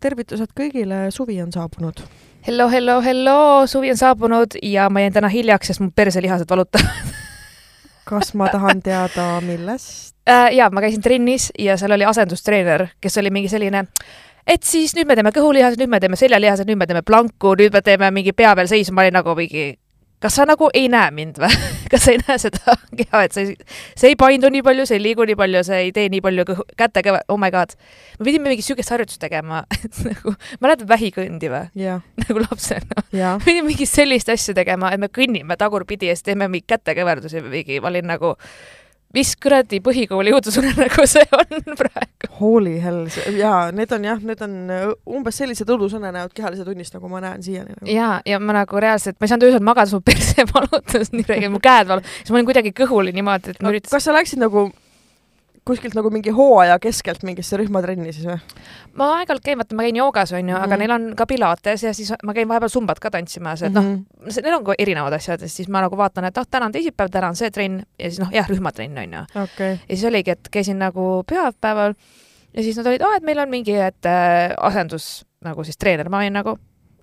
tervitused kõigile, suvi on saabunud. Hello, hello, hello, suvi on saabunud ja ma jäin täna hiljaks, sest mu perselihased valutavad kas ma tahan teada, millest äh,? ja ma käisin trennis ja seal oli asendustreener, kes oli mingi selline et siis nüüd me teeme kõhulihased, nüüd me teeme seljalihased, nüüd me teeme planku, nüüd me teeme mingi pea peal seisma, ma olin nagu mingi kas sa nagu ei näe mind või kas sa ei näe seda keha, et sa ei, see ei paindu nii palju, see ei liigu nii palju, see ei tee nii palju kõhu, kätega, oh my god. me pidime mingit sihukest harjutust tegema, et nagu, mäletad vähikõndi või? nagu lapsena. me pidime mingit sellist asja tegema, et me kõnnime tagurpidi ja siis teeme mingeid kätekõverdusi või mingi, ma olin nagu mis kuradi põhikooli õudusunenägu see on praegu? Holy hell, jaa, need on jah, need on äh, umbes sellised õudusunenäod kehalise tunnist, nagu ma näen siiani nagu.. jaa, ja ma nagu reaalselt, ma ei saanud öösel magada, mu perse valutas nii räige, mu käed valu-, siis ma olin kuidagi kõhuli niimoodi, et ma üritasin. kas sa läksid nagu kuskilt nagu mingi hooaja keskelt mingisse rühmatrenni siis või? ma aeg-ajalt käin, vaata ma käin joogas onju mm, -hmm. aga mhm. neil on ka pilates ja siis ma käin vahepeal sumbat ka tantsimas, et mm -hmm. noh, mhm. need on ka erinevad asjad ja siis ma nagu vaatan, et ah, täna on teisipäev, täna on see trenn ja siis noh, jah, rühmatrenn onju okay.. ja siis oligi, et käisin nagu pühapäeval ja siis nad olid, aa, et meil on mingi, et äh, asendus nagu siis treener, ma olin nagu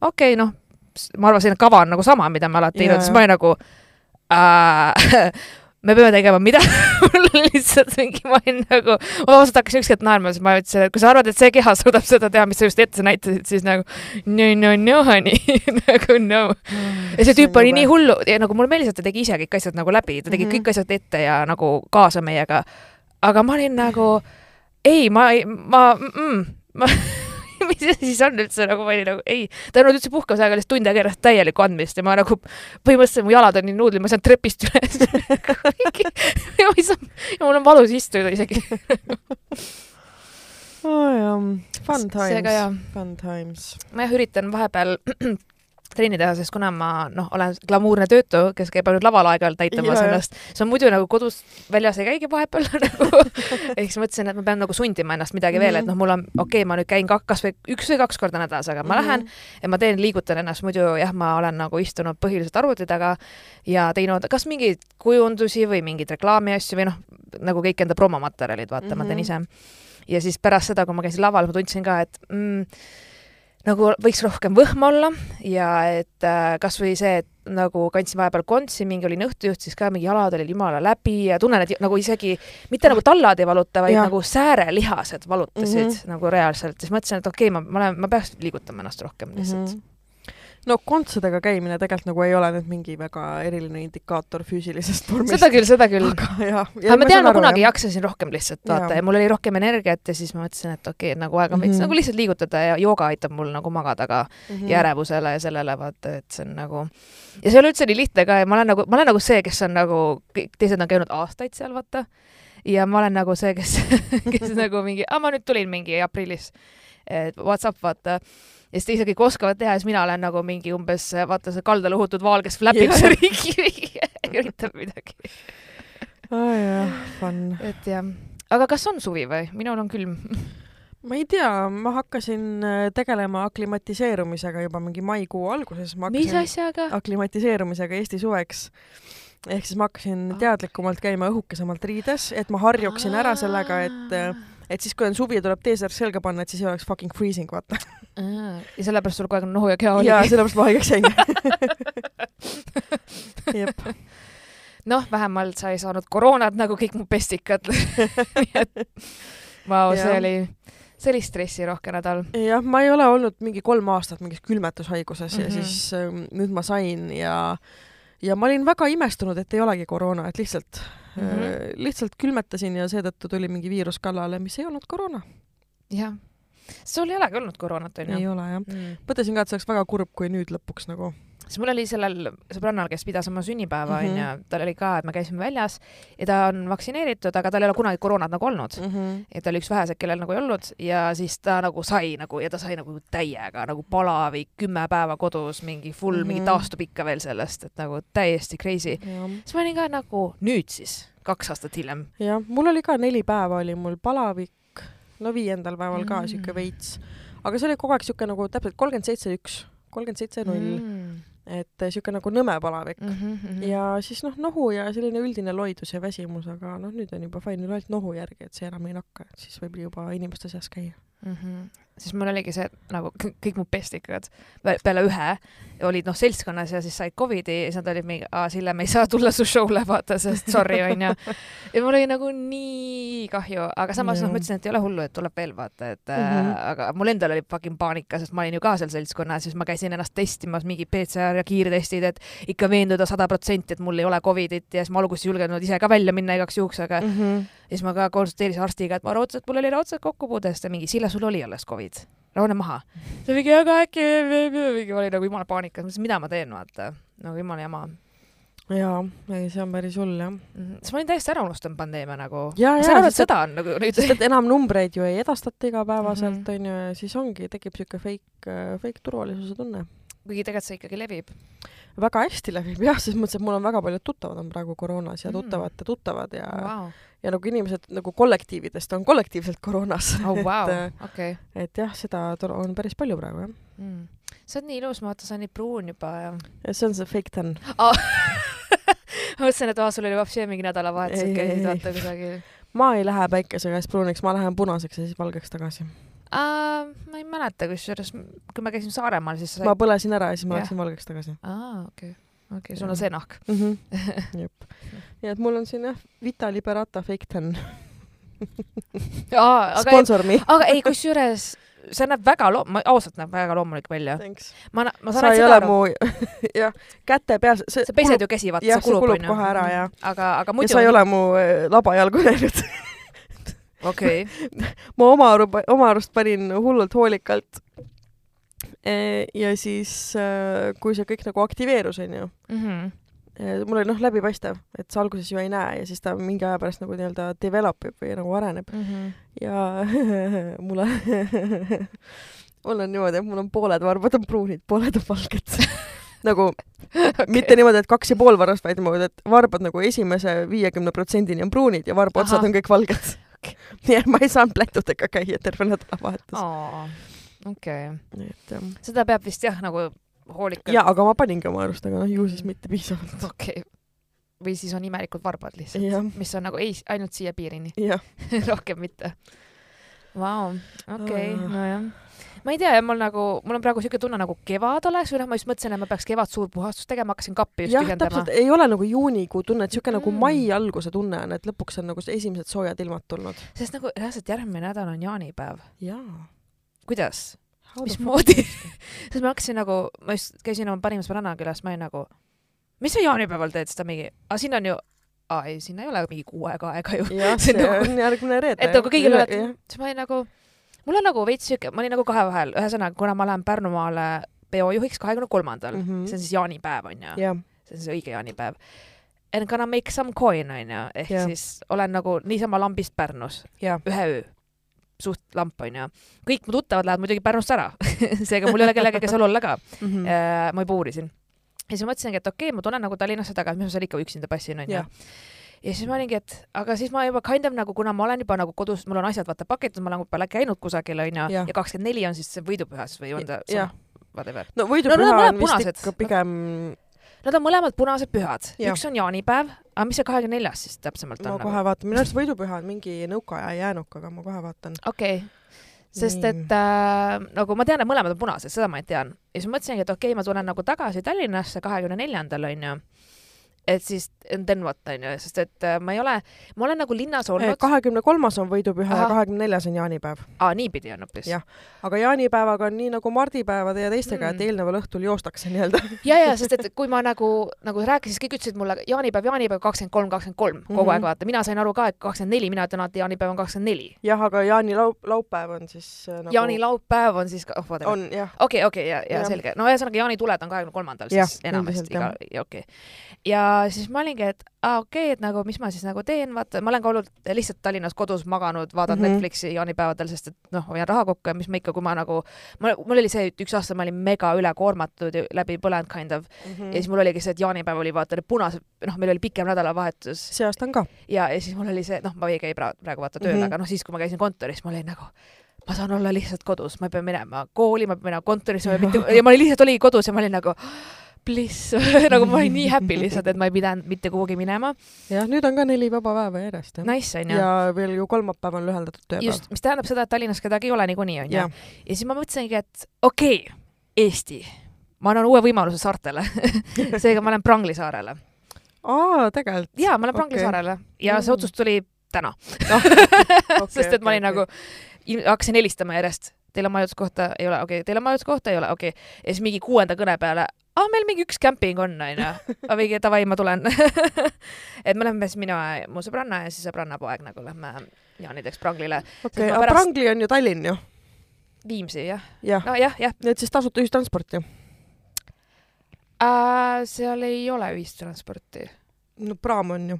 okei okay,, noh, ma arvasin, et kava on nagu sama, mida me alati teinud, siis ma olin nagu äh, me peame tegema mida mul lihtsalt mingi, ma olin nagu, ma ausalt hakkasin ükskord naerma, siis ma ütlesin, et kui sa arvad, et see keha suudab seda teha, mis sa just ette näitasid, siis nagu no, no, no honey nagu no mm,. ja see tüüp oli nii hullu ja nagu mulle meeldis, et ta tegi ise kõik asjad nagu läbi, ta tegi mm -hmm. kõik asjad ette ja nagu kaasa meiega. aga ma olin nagu ei, ma ei, ma mm,, ma mis see siis on üldse nagu ma olin nagu ei, ta on olnud üldse puhkuse aega lihtsalt tund aega järjest täielikku andmist ja ma nagu põhimõtteliselt mu jalad on nii nuudlid, ma ei saanud trepist üles. Ja ma ei saa, ja mul on valus istuda isegi. Oh, fun times, fun times. ma jah üritan vahepeal trenni teha, sest kuna ma noh, olen glamuurne töötu, kes käib ainult laval aeg-ajalt näitamas ennast, siis ma muidu nagu kodus väljas ei käigi vahepeal nagu ehk siis mõtlesin, et ma pean nagu sundima ennast midagi mm -hmm. veel, et mhm. noh, mul on okei okay,, ma nüüd käin kas või üks või kaks korda nädalas, aga ma mm -hmm. lähen ja ma teen, liigutan ennast, muidu jah, ma olen nagu istunud põhiliselt arvuti taga ja teinud kas mingeid kujundusi või mingeid reklaamiasju või noh, nagu kõik enda promomaterjalid, vaata mm, -hmm. ma teen mhm. ise. ja siis pärast seda, kui ma käisin laval, ma tundsin ka, et mm, nagu võiks rohkem võhma olla ja et äh, kasvõi see, et nagu kandsin vahepeal kontsi, mingi olin õhtujuht, siis ka mingi jalad olid jumala läbi ja tunnen, et nagu isegi mitte nagu tallad ei valuta, vaid ja. nagu säärelihased valutasid mm -hmm. nagu reaalselt, siis mõtlesin, et okei okay,, ma, ma olen, ma peaks liigutama ennast rohkem lihtsalt mm. -hmm no kontsadega käimine tegelikult nagu ei ole nüüd mingi väga eriline indikaator füüsilisest vormist. seda küll, seda küll. aga jah. aga ma tean, ma kunagi jah. jaksasin rohkem lihtsalt vaata ja. ja mul oli rohkem energiat ja siis ma mõtlesin, et okei okay,, nagu aeg on veits mm -hmm. nagu lihtsalt liigutada ja jooga aitab mul nagu magada ka mm -hmm. ja ärevusele ja sellele vaata, et see on nagu ja see ei ole üldse nii lihtne ka ja ma olen nagu, ma olen nagu see, kes on nagu, kõik teised on käinud aastaid seal vaata ja ma olen nagu see, kes kes nagu mingi, aa ma nüüd tulin mingi aprillis, et Whatsapp vaata ja siis teised kõik oskavad teha ja siis mina olen nagu mingi umbes vaata see kaldal uhutud vaal, kes fläpib seal ringi üritab midagi oh,. jah, fun. et jah, aga kas on suvi või? minul on külm ma ei tea, ma hakkasin äh, tegelema aklimatiseerumisega juba mingi maikuu alguses. mis asjaga? aklimatiseerumisega Eesti suveks ehk siis ma hakkasin teadlikumalt käima õhukesemalt riides, et ma harjuksin ära sellega, et äh, et siis, kui on suvi ja tuleb T-särk selga panna, et siis ei oleks fucking freezing, vaata. ja sellepärast sul kogu aeg nohu ja keha oli? jaa, sellepärast ma haigeks jäin jep. noh, vähemalt sa ei saanud koroonat nagu kõik mu pestikad nii et vau, see oli see oli stressirohke nädal. jah, ma ei ole olnud mingi kolm aastat mingis külmetushaiguses mm -hmm. ja mhm. siis äh, nüüd ma sain ja ja ma olin väga imestunud, et ei olegi koroona, et lihtsalt mm, -hmm. lihtsalt külmetasin ja seetõttu tuli mingi viirus kallale, mis ei olnud koroona. jah. sul ei olegi olnud koroonat, onju? ei ole jah mm.. mõtlesin ka, et see oleks väga kurb, kui nüüd lõpuks nagu siis mul oli sellel sõbrannal, kes pidas oma sünnipäeva, onju mm -hmm., tal oli ka, et me käisime väljas ja ta on vaktsineeritud, aga tal ei ole kunagi koroonat nagu olnud mm. -hmm. ja ta oli üks väheseid, kellel nagu ei olnud ja siis ta nagu sai nagu ja ta sai nagu täiega nagu palavik, kümme päeva kodus, mingi full mm, -hmm. mingi mhm. taastub ikka veel sellest, et nagu täiesti crazy. siis ma olin ka nagu nüüd siis, kaks aastat hiljem. jah, mul oli ka neli päeva oli mul palavik, no viiendal päeval ka mm -hmm. siuke veits, aga see oli kogu aeg siuke nagu täpselt kolmkümmend seitse üks kolmkümmend seitse null mm et niisugune nagu nõme palavik mm. -hmm. ja siis noh, nohu ja selline üldine loidus ja väsimus, aga noh, nüüd on juba fine, üle ainult nohu järgi, et see enam ei nakka, et siis võib juba inimeste seas käia mm. -hmm. siis mul oligi see nagu kõik mu pestikad peale ühe olid noh seltskonnas ja siis said Covidi ja siis nad olid mingi, aa Sille, me ei saa tulla su show'le vaata, sest sorry onju. ja mul oli nagu nii kahju, aga samas noh, ma ütlesin, et ei ole hullu, et tuleb veel vaata, et mm -hmm. äh, aga mul endal oli fucking paanika, sest ma olin ju ka seal seltskonnas, siis ma käisin ennast testimas, mingi PCR ja kiirtestid, et ikka veenduda sada protsenti, et mul ei ole Covidit ja siis ma alguses ei julgenud ise ka välja minna igaks juhuks, aga mm -hmm. siis ma ka konsulteerisin arstiga, et ma arvasin, et mul oli raudselt kokkupuude, siis ta mingi, Sille, sul oli alles Covid rahune maha. see mingi, aga äkki, mingi oli nagu jumala paanikas, mõtlesin, mida ma teen, vaata. nagu jumala jama. jaa, ei see on päris hull jah. -hmm. sest ma olin täiesti ära unustanud pandeemia nagu. ma saan aru, et sõda on nagu nüüd. sest et enam numbreid ju ei edastata igapäevaselt mm, onju -hmm., ja siis ongi, tekib siuke fake, fake turvalisuse tunne. kuigi tegelikult see ikkagi levib väga hästi levib jah, selles mõttes, et mul on väga paljud tuttavad on praegu koroonas ja mm. tuttavate tuttavad ja wow. Ja nagu inimesed nagu kollektiividest on kollektiivselt koroonas oh,. Wow. et okay., et jah, seda on päris palju praegu jah mm.. sa oled nii ilus, ma vaatan, sa oled nii pruun juba ja. see on see fake tan oh. ma mõtlesin, et aa, sul oli vapsi mingi nädalavahetusel käisid vaata kusagil. ma ei lähe päikese käes pruuniks, ma lähen punaseks ja siis valgeks tagasi uh,? ma ei mäleta, kusjuures, kui me käisime Saaremaal, siis sai... ma põlesin ära ja siis ma läksin valgeks tagasi. aa, okei okay., okei okay,, sul on see nahk mm. -hmm. jep. Nii et mul on siin jah, Vita Liberata Fake Ten sponsor me. aga ei, kusjuures see näeb väga loom-, ausalt näeb väga loomulik välja. ma, ma saan sa ei ole mu, jah, käte peal. sa pesed kulub, ju käsi, vaata, see kulub, kulub kohe ära, jah. aga, aga muidu. ja sa ei ole mu äh, labajalgu näinud okei okay. ma oma, oma arust panin hullult hoolikalt. E, ja siis, äh, kui see kõik nagu aktiveerus, onju mm. -hmm mul oli noh läbipaistev, et sa alguses ju ei näe ja siis ta mingi aja pärast nagu nii-öelda develop ib või nagu areneb mm. -hmm. ja mul on mul on niimoodi, et mul on pooled varbad on pruunid, pooled on valged nagu okay. mitte niimoodi, et kaks ja pool varvast, vaid niimoodi, et varbad nagu esimese viiekümne protsendini on pruunid ja varbaotsad on kõik valged nii et ma ei saanud plätudega käia terve nädalavahetus. okei okay.. seda peab vist jah, nagu hoolikalt. jaa, aga ma paningi oma arust, aga noh, ju siis mitte piisavalt. okei okay. või siis on imelikud varbad lihtsalt, mis on nagu ei, ainult siia piirini rohkem mitte. Vau, okei, nojah ma ei tea, mul nagu, mul on praegu siuke tunne nagu kevad oleks või noh, ma just mõtlesin, et ma peaks kevad suurpuhastust tegema, hakkasin kappi just jah, täpselt, ei ole nagu juunikuu tunne, et siuke nagu mm. nagu mai alguse tunne on, et lõpuks on nagu esimesed soojad ilmad tulnud. sest nagu reaalselt järgmine nädal on jaanipäev. jaa. kuidas? Mismoodi sest ma hakkasin nagu, ma just käisin oma parimas Ranakülas, ma olin nagu, mis sa jaanipäeval teed, siis ta mingi, aga siin on ju aa ei, sinna ei ole mingi kuu aega aega ju. jah, see on nagu, järgmine reede. et nagu kõigil oled, siis ma olin nagu, mul on nagu veits siuke, ma olin nagu kahe vahel, ühesõnaga, kuna ma lähen Pärnumaale peojuhiks kahekümne kolmandal, mhm. see on siis jaanipäev onju yeah., see on see õige jaanipäev. And gonna make some coin onju, ehk yeah. siis olen nagu niisama lambist Pärnus yeah. ühe öö suht lamp onju. kõik mu tuttavad lähevad muidugi Pärnust ära seega mul ei ole kellegagi seal olla ka mm. -hmm. ma juba uurisin. ja siis ma mõtlesingi, et okei okay,, ma tulen nagu Tallinnasse tagasi, mis ma seal ikka üksinda passin onju ja siis ma olingi, et aga siis ma juba kind of nagu, kuna ma olen juba nagu kodus, mul on asjad vaata pakitud, ma olen juba käinud kusagil onju ja kakskümmend neli on siis see võidupüha siis või on ta sama? Whatever. no võidupüha no, on vist punased. ikka pigem Nad on mõlemad punased pühad, üks on jaanipäev, aga mis see kahekümne neljas siis täpsemalt on? ma kohe nagu? vaatan, minu arust võidupüha on mingi nõukaaja jäänuk, aga ma kohe vaatan. okei okay. sest Nii. et äh, nagu ma tean, et mõlemad on punased, seda ma tean. ja siis mõtlesingi, et okei okay,, ma tulen nagu tagasi Tallinnasse kahekümne neljandal onju et siis then what onju, sest et äh, ma ei ole, ma olen nagu linnas olnud. kahekümne kolmas on võidupüha ja kahekümne neljas on jaanipäev. aa, niipidi on hoopis? jah, aga jaanipäevaga on nii nagu mardipäevade ja teistega mm., et eelneval õhtul joostakse nii-öelda ja, ja sest et kui ma nagu, nagu rääkisin, siis kõik ütlesid mulle jaanipäev, jaanipäev kakskümmend kolm, kakskümmend kolm kogu mm -hmm. aeg vaata, mina sain aru ka, et kakskümmend neli, mina ütlen alati jaanipäev on kakskümmend neli. jah, aga jaanilaup-, laupäev on siis äh, nagu... jaanilaupäev on siis, oh whatever. on jah. okei okay,, okei okay, ja, ja, ja selge, no ühesõnaga jaanituled on kahekümne kolmandal siis enamasti, okei okay. ja siis ma olingi, et aa okei okay,, et nagu mis ma siis nagu teen, vaata, ma olen ka olnud lihtsalt Tallinnas kodus maganud, vaadanud mm -hmm. Netflixi jaanipäevadel, sest et noh, hoian raha kokku ja mis ma ikka, kui ma nagu, mul oli see, et üks aasta ma olin mega ülekoormatud ja läbi põlenud kind of mm -hmm. ja siis mul oligi see, et jaanipäev oli vaata punased, noh, meil oli pikem nädalavahetus. see aasta on ka. ja, ja siis mul oli see, noh, ma ei käi praegu vaata tööl mm, -hmm. aga noh, siis kui ma käisin kontoris, ma olin nagu ma saan olla lihtsalt kodus, ma ei pea minema kooli, ma pean minema kontorisse, ma ei pea mitte, ja ma lihtsalt olin kodus ja ma olin nagu bliss nagu ma olin nii happy lihtsalt, et ma ei pidanud mitte kuhugi minema. jah, nüüd on ka neli vaba päeva järjest. Nice onju. ja veel ju kolmapäev on lühendatud tööpäev. just, mis tähendab seda, et Tallinnas kedagi ei ole niikuinii onju. ja siis ma mõtlesingi, et okei okay,, Eesti, ma annan uue võimaluse saartele. seega ma lähen Prangli saarele. aa, tegelikult. jaa, ma lähen Prangli okay. saarele ja see Mm. otsus tuli täna okay, sest et ma olin nagu, hakkasin helistama järjest, teil on majutuskohta, ei ole, okei okay., teil on majutuskohta, ei ole, okei okay.. ja siis mingi kuuenda kõne peale, aa, meil mingi üks kämping on, onju. mingi davai, ma tulen. et me lähme siis mina ja mu sõbranna ja siis sõbranna poeg nagu lähme jaanideks Pranglile. okei, aga pärast- Prangli on ju Tallinn ju. Viimsi, jah. jah, nojah, jah nii et siis tasuta ühistransporti. äh,. seal ei ole ühistransporti. no praam on ju,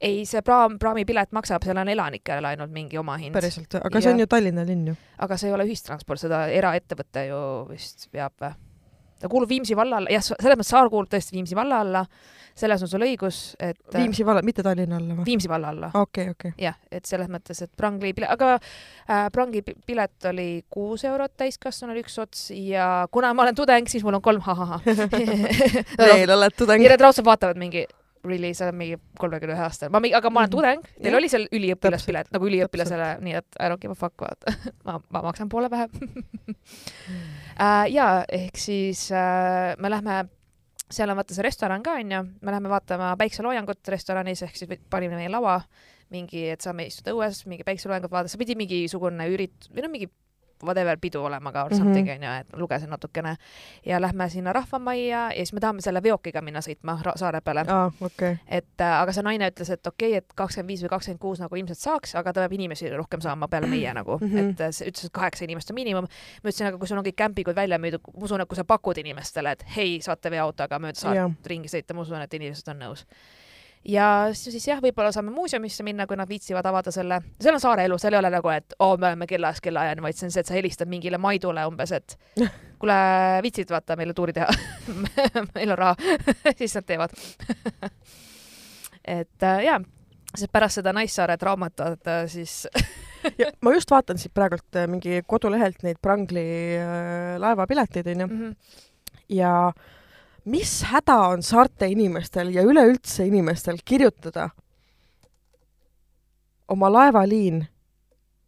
ei, see praam, praamipilet maksab, seal on elanikele ainult mingi omahind. päriselt, aga see on Jah. ju Tallinna linn ju. aga see ei ole ühistransport, seda eraettevõte ju vist veab või? Ta kuulub Viimsi valla alla, jah, selles mõttes Saar kuulub tõesti Viimsi valla alla, selles on sul õigus, et Viimsi valla, mitte Tallinna alla või? Viimsi valla alla, okei, okei. jah, et selles mõttes, et Prangli pilet, aga äh, Prangi pi- pilet oli kuus eurot täiskasvanul üks ots ja kuna ma olen tudeng, siis mul on kolm ha-ha-ha. veel oled tudeng ja? need raudselt vaatavad mingi really, sa oled mingi kolmekümne ühe aastane, ma mingi, aga ma olen Mhm. tudeng, teil Jah. oli seal üliõpilaspilet nagu üliõpilasele, nii et I don't give a fuck, vaata. ma, ma maksan poole vähem uh,. ja ehk siis uh, me lähme, seal on vaata see restoran ka onju, me läheme vaatama päikseloojangut restoranis ehk siis panime meie laua mingi, et saame istuda õues, mingi päikseloojangut vaadata, see pidi mingisugune ürit- või no mingi whatever pidu olema ka or Mhm. something onju, et lugesin natukene ja lähme sinna rahvamajja ja siis me tahame selle veokiga minna sõitma saare peale aa, okei. et äh, aga see naine ütles, et okei okay,, et kakskümmend viis või kakskümmend kuus nagu ilmselt saaks, aga ta peab inimesi rohkem saama peale meie nagu mm. -hmm. et äh, see ütles, et kaheksa inimest on miinimum. ma ütlesin, aga kui sul on kõik kämpingud välja müüdud, ma usun, et kui sa pakud inimestele, et hei, saate veoautoga mööda saart jah, ringi sõita, ma usun, et inimesed on nõus. Ja siis, jah, võib-olla saame muuseumisse minna, kui nad viitsivad avada selle, seal on saare elu, seal ei ole nagu, et oo oh,, me oleme kellaajast kellaajani, vaid see on see, et sa helistad mingile Maidule umbes, et kuule, viitsid vaata meile tuuri teha? Meil on raha. Siis nad teevad. Et äh, jaa, sest pärast seda Naissaare traumat vaata siis ja ma just vaatan siit praegult äh, mingi kodulehelt neid Prangli äh, laevapileteid onju. Mm -hmm. ja mis häda on saarte inimestel ja üleüldse inimestel kirjutada oma laevaliin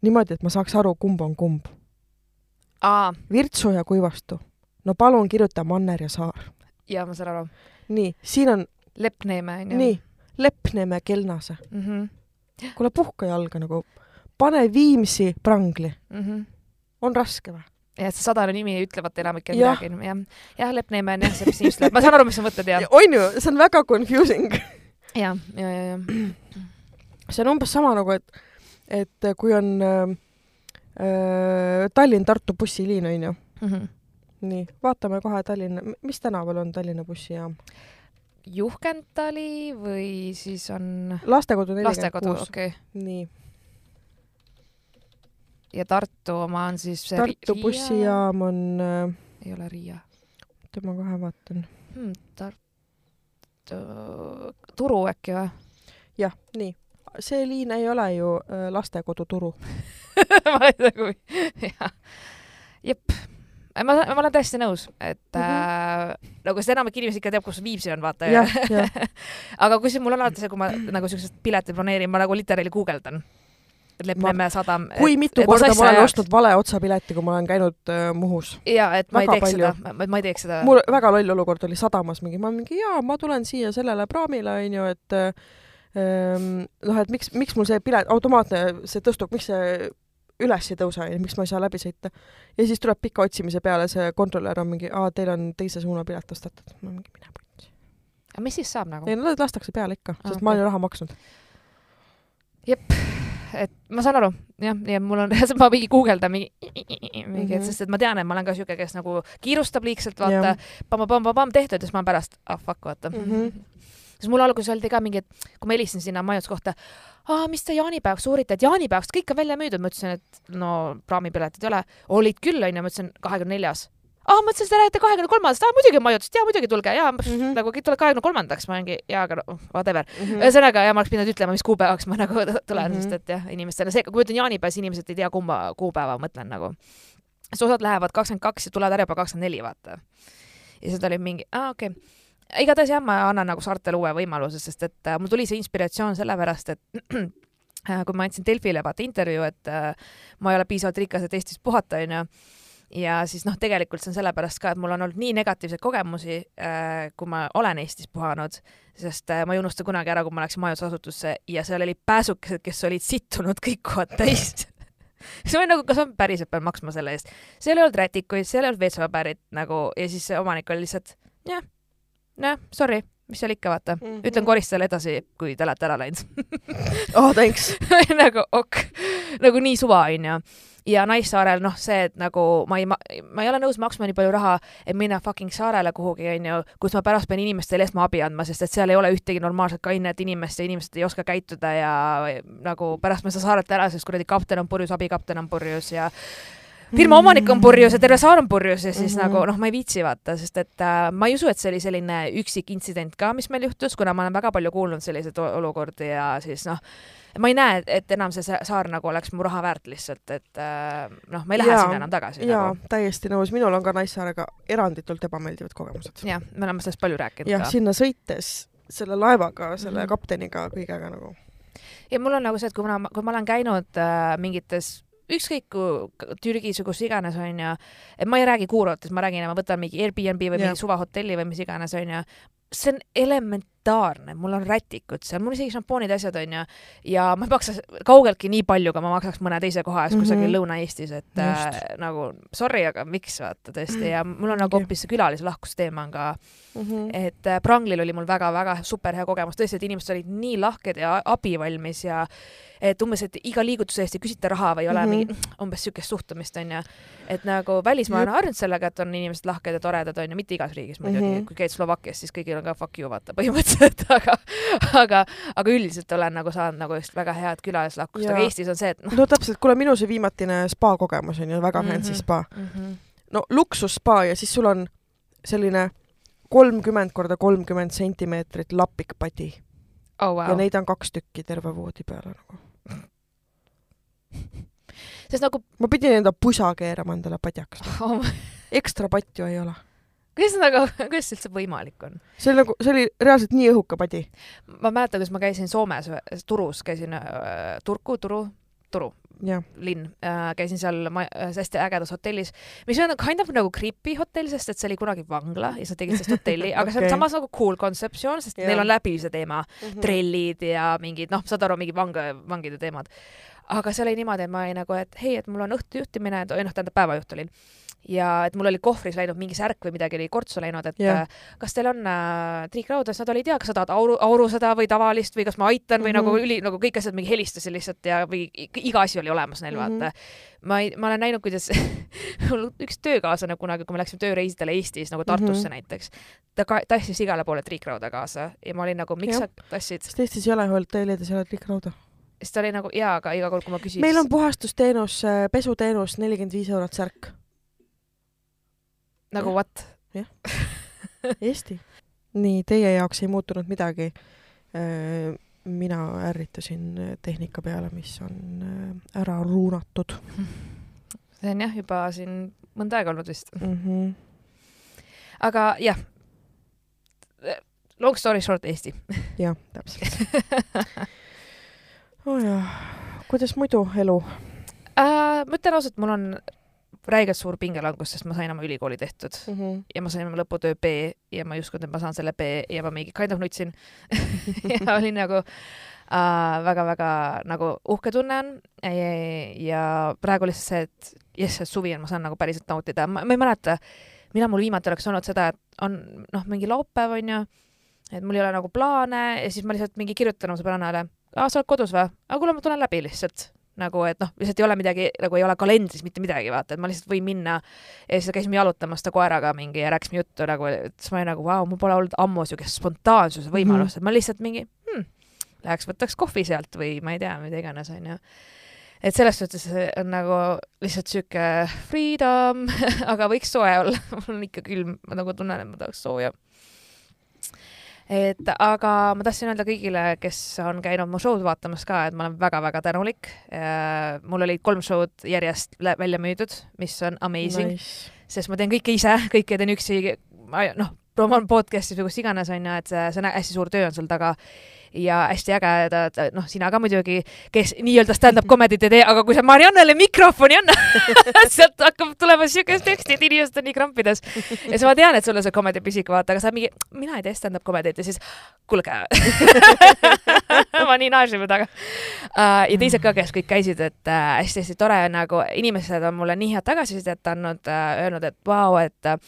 niimoodi, et ma saaks aru, kumb on kumb. Virtsu ja Kuivastu. no palun kirjuta Manner ja Saar. jaa, ma saan aru. nii, siin on, Leppneeme onju. nii, Leppneeme, Kelnase. mm. -hmm. kuule, puhka jalga nagu, pane Viimsi Prangli. Mm -hmm. on raske või? Ja et see sadane nimi ütlevat enamikele Jah. midagi, jah. jah, Leppneeme on jah, see, mis just läheb, ma saan aru, mis sa mõtled ja, on ju, see on väga confusing. ja, ja, ja, ja. see on umbes sama nagu, et, et kui on äh, Tallinn-Tartu bussiliin onju, Mhm. nii, vaatame kohe Tallinna, mis tänaval on Tallinna bussijaam? Juhkendali või siis on lastekodu nelikümmend kuus. nii, ja Tartu oma on siis Tartu Ri- bussijaam on äh,, ei ole Riia oota ma kohe vaatan. hmm,. Tartu, Turu äkki või? jah, nii, see liin ei ole ju äh, lastekodu Turu. ma tea kui, jah. jep, ma, ma olen täiesti nõus, et mm Mhm. -hmm. äh, nagu seda enamik inimesi ikka teab, kus Viimsi on, vaata. aga kusjuures mul on alati see, kui ma nagu siukseid pileteid planeerin, ma nagu literaali guugeldan. Leppneeme sadam. kui mitu korda ma olen ostnud vale otsapileti, kui ma olen käinud äh, Muhus. ja et ma ei väga teeks palju. seda, ma, ma ei teeks seda. mul väga loll olukord oli sadamas mingi, ma mingi jaa, ma tulen siia sellele praamile onju, et ähm, noh, et miks, miks mul see pilet, automaatne see tõstub, miks see üles ei tõuse miks ma ei saa läbi sõita. ja siis tuleb pika otsimise peale see kontrolör on mingi, aa, teil on teise suuna pilet ostetud. ma mingi, mine putsi. aga mis siis saab nagu? ei, no lastakse peale ikka, sest Aa, ma olen ju raha maksnud. Et ma saan aru, jah, ja mul on, ma mingi guugeldan mingi, mingi mm, -hmm. Mhm. sest et ma tean, et ma olen ka siuke, kes nagu kiirustab liigselt, vaata pamm-pamm-pamm tehtud ja siis ma pärast, ah fuck, vaata mm. -hmm. siis mul alguses öeldi ka mingi, et kui ma helistasin sinna majutuskohta, aa, mis te jaanipäevaks uurite, et jaanipäevaks kõik on välja müüdud, ma ütlesin, et no praamipiletid ei ole, olid küll, onju, ma ütlesin kahekümne neljas. aa, ma ütlesin, et te räägite kahekümne kolmandast, aa muidugi majutust, jaa muidugi tulge ja mm Mhm. -hmm. nagu tulevad kahekümne kolmandaks, ma olingi jaa, aga no whatever. Mhm. ühesõnaga, ja ma oleks pidanud ütlema, mis kuupäevaks ma nagu tulen mm, Mhm. -hmm. sest et jah, inimestele see, kui ma ütlen jaanipäev, siis inimesed ei tea, kumba kuupäeva ma mõtlen nagu. sest osad lähevad kakskümmend kaks ja tulevad ära juba kakskümmend neli, vaata. ja siis ta oli mingi, aa okei okay. igatahes jah, ma annan nagu saartele uue võimaluse, sest et äh, mul tuli see inspiratsioon sellepärast, et äh, kui ma andsin Delfile vaata intervjuu, et äh, ma ei ole piisavalt rikas, et Eestis puhata, onju ja siis noh, tegelikult see on sellepärast ka, et mul on olnud nii negatiivseid kogemusi äh,, kui ma olen Eestis puhanud, sest äh, ma ei unusta kunagi ära, kui ma läksin majutusasutusse ja seal olid pääsukesed, kes olid sittunud kõik kohad täis siis ma olin nagu, kas ma päriselt pean maksma selle eest? seal ei olnud rätikuid, seal ei olnud WC-paberit nagu ja siis omanik oli lihtsalt jah, jah, sorry mis seal ikka, vaata mm. -hmm. ütlen koristajale edasi, kui te olete ära läinud oh, thanks nagu ok, nagu nii suva, onju ja Naissaarel noh, see, et nagu ma ei, ma ei ole nõus maksma nii palju raha, et minna fucking saarele kuhugi, onju, kus ma pärast pean inimestele esmaabi andma, sest et seal ei ole ühtegi normaalset kainet inimest ja inimesed ei oska käituda ja nagu pärast ma ei saa saarelt ära, sest kuradi kapten on purjus, abikapten on purjus ja firma omanik on purjus ja terve saar on purjus ja siis mm -hmm. nagu noh, ma ei viitsi vaata, sest et äh, ma ei usu, et see oli selline üksik intsident ka, mis meil juhtus, kuna ma olen väga palju kuulnud selliseid olukordi ja siis noh, ma ei näe, et enam see saar nagu oleks mu raha väärt lihtsalt, et äh, noh, ma ei lähe ja, sinna enam tagasi. jaa nagu., täiesti nõus, minul on ka Naissaarega eranditult ebameeldivad kogemused. jah, me oleme sellest palju rääkinud ja, ka. sinna sõites selle laevaga, selle mm -hmm. kapteniga, kõigega nagu. ja mul on nagu see, et kui ma, kui ma olen käinud äh, mingites ükskõik kui Türgis või kus iganes onju, et ma ei räägi kuurotest, ma räägin, ma võtan mingi Airbnb või mingi suvahotelli või mis iganes onju, see on elementaarne, mul on rätikud seal, mul isegi šampoonid, asjad onju ja ma ei maksa kaugeltki nii palju, kui ma maksaks mõne teise koha kusagil mm -hmm. Lõuna-Eestis, et äh, nagu sorry, aga miks vaata tõesti ja mul on nagu hoopis see külalislahkusteema on ka mm, -hmm. et äh, Pranglil oli mul väga-väga super hea kogemus, tõesti, et inimesed olid nii lahked ja abivalmis ja et umbes, et iga liigutuse eest ei küsita raha või ei ole mm -hmm. mingi umbes siukest suhtumist onju. et nagu välismaa on harjunud sellega, et on inimesed lahked ja toredad onju, mitte igas riigis muidugi mm, -hmm. kui käid Slovakkias, siis kõigil on ka fuck you vaata põhimõtteliselt, aga, aga, aga üldiselt olen nagu saanud nagu just väga head külalislahkust, aga Eestis on see, et noh. no täpselt, kuule minu see viimatine spa kogemus on ju väga mm -hmm. fancy spa mm. -hmm. no luksusspa ja siis sul on selline kolmkümmend korda kolmkümmend sentimeetrit lapikpadi oh,. Wow. ja neid on kaks tükki terve voodi peale nagu sest nagu ma pidin enda pusa keerama endale padjaks oh. ekstra patju ei ole. Kuidas nagu, kuidas see üldse võimalik on? see oli nagu, see oli reaalselt nii õhuke padi. ma mäletan, kuidas ma käisin Soomes Turus, käisin äh, Turku, Turu, Turu ja. linn äh,, käisin seal ma-, äh, hästi ägedas hotellis, mis on kind of nagu creepy hotell, sest et see oli kunagi vangla ja siis nad tegid sellest hotelli aga okay. see on samas nagu cool kontseptsioon, sest ja. neil on läbi see teema mm, -hmm. trellid ja mingid noh, saad aru, mingid vang-, vangide teemad aga seal oli niimoodi, et ma olin nagu, et hei, et mul on õhtujuhtimine, või noh, tähendab päevajuht olin ja et mul oli kohvris läinud mingi särk või midagi oli kortsu läinud, et yeah. kas teil on äh, triikrauda, siis nad olid, jaa, kas sa tahad auru, aurusõda või tavalist või kas ma aitan või mm -hmm. nagu üli, nagu kõik asjad mingi helistasid lihtsalt ja või iga asi oli olemas neil mm, -hmm. vaata. ma ei, ma olen näinud, kuidas mul üks töökaaslane kunagi, kui me läksime tööreisidele Eestis nagu Tartusse mm -hmm. näiteks, ta ka, tassis igale poole triikrauda kaasa ja ma olin nagu, miks ja. sa tassid? sest Eestis ei ole hotellides ei ole triikrauda siis ta oli nagu jaa, aga iga kord, kui ma küsisin. meil on puhastusteenus, äh, pesuteenus nelikümmend viis eurot särk. Nagu what? jah Eesti. nii, teie jaoks ei muutunud midagi. Mina ärritasin tehnika peale, mis on ära ruunatud. see on jah, juba siin mõnda aega olnud vist mm. -hmm. aga jah, long story short Eesti. jah, täpselt oh jah, kuidas muidu elu äh,? ma ütlen ausalt, mul on räigelt suur pingelangus, sest ma sain oma ülikooli tehtud. Mm -hmm. ja ma sain oma lõputöö B ja ma ei uskunud, et ma saan selle B ja ma mingi kind of nutsin. Ja olin nagu väga-väga äh, nagu uhke tunne on. Ja, ja praegu lihtsalt see, et jess, et suvi on, ma saan nagu päriselt nautida, ma ei mäleta, millal mul viimati oleks olnud seda, et on noh, mingi laupäev onju, et mul ei ole nagu plaane ja siis ma lihtsalt mingi kirjutan oma sõbrannale aa, sa oled kodus või? aga kuule, ma tulen läbi lihtsalt nagu, et noh, lihtsalt ei ole midagi, nagu ei ole kalendris mitte midagi, vaata, et ma lihtsalt võin minna ja siis käisime jalutamas ta koeraga mingi ja rääkisime juttu nagu, siis ma olin nagu, vau, mul pole olnud ammu siukest spontaansuse võimalust mm, -hmm. et ma lihtsalt mingi hmm,, läheks võtaks kohvi sealt või ma ei tea, mida iganes, onju. et selles suhtes on nagu lihtsalt sihuke freedom aga võiks soe olla mul on ikka külm, ma nagu tunnen, et ma tahaks sooja et aga ma tahtsin öelda kõigile, kes on käinud mu show'd vaatamas ka, et ma olen väga-väga tänulik. mul olid kolm show'd järjest välja müüdud, mis on amazing nice., sest ma teen kõike ise, kõike teen üksi. noh, promoon podcast'is või kus iganes on ju, et see, see on hästi suur töö on sul taga ja hästi ägedad, noh, sina ka muidugi, kes nii-öelda stand-up comedy't ei tee, aga kui sa Mariannele mikrofoni annad sealt hakkab tulema siukest teksti, et inimesed on nii krampides. ja siis ma tean, et sulle see comedy pisik, vaata, aga sa mingi, mina ei tee stand-up comedy't ja siis kuulge ma nii naersime taga uh,. ja teised ka, kes kõik käisid, et hästi-hästi uh, tore nagu, inimesed on mulle nii head tagasisidet andnud uh,, öelnud, et vau wow,, et uh,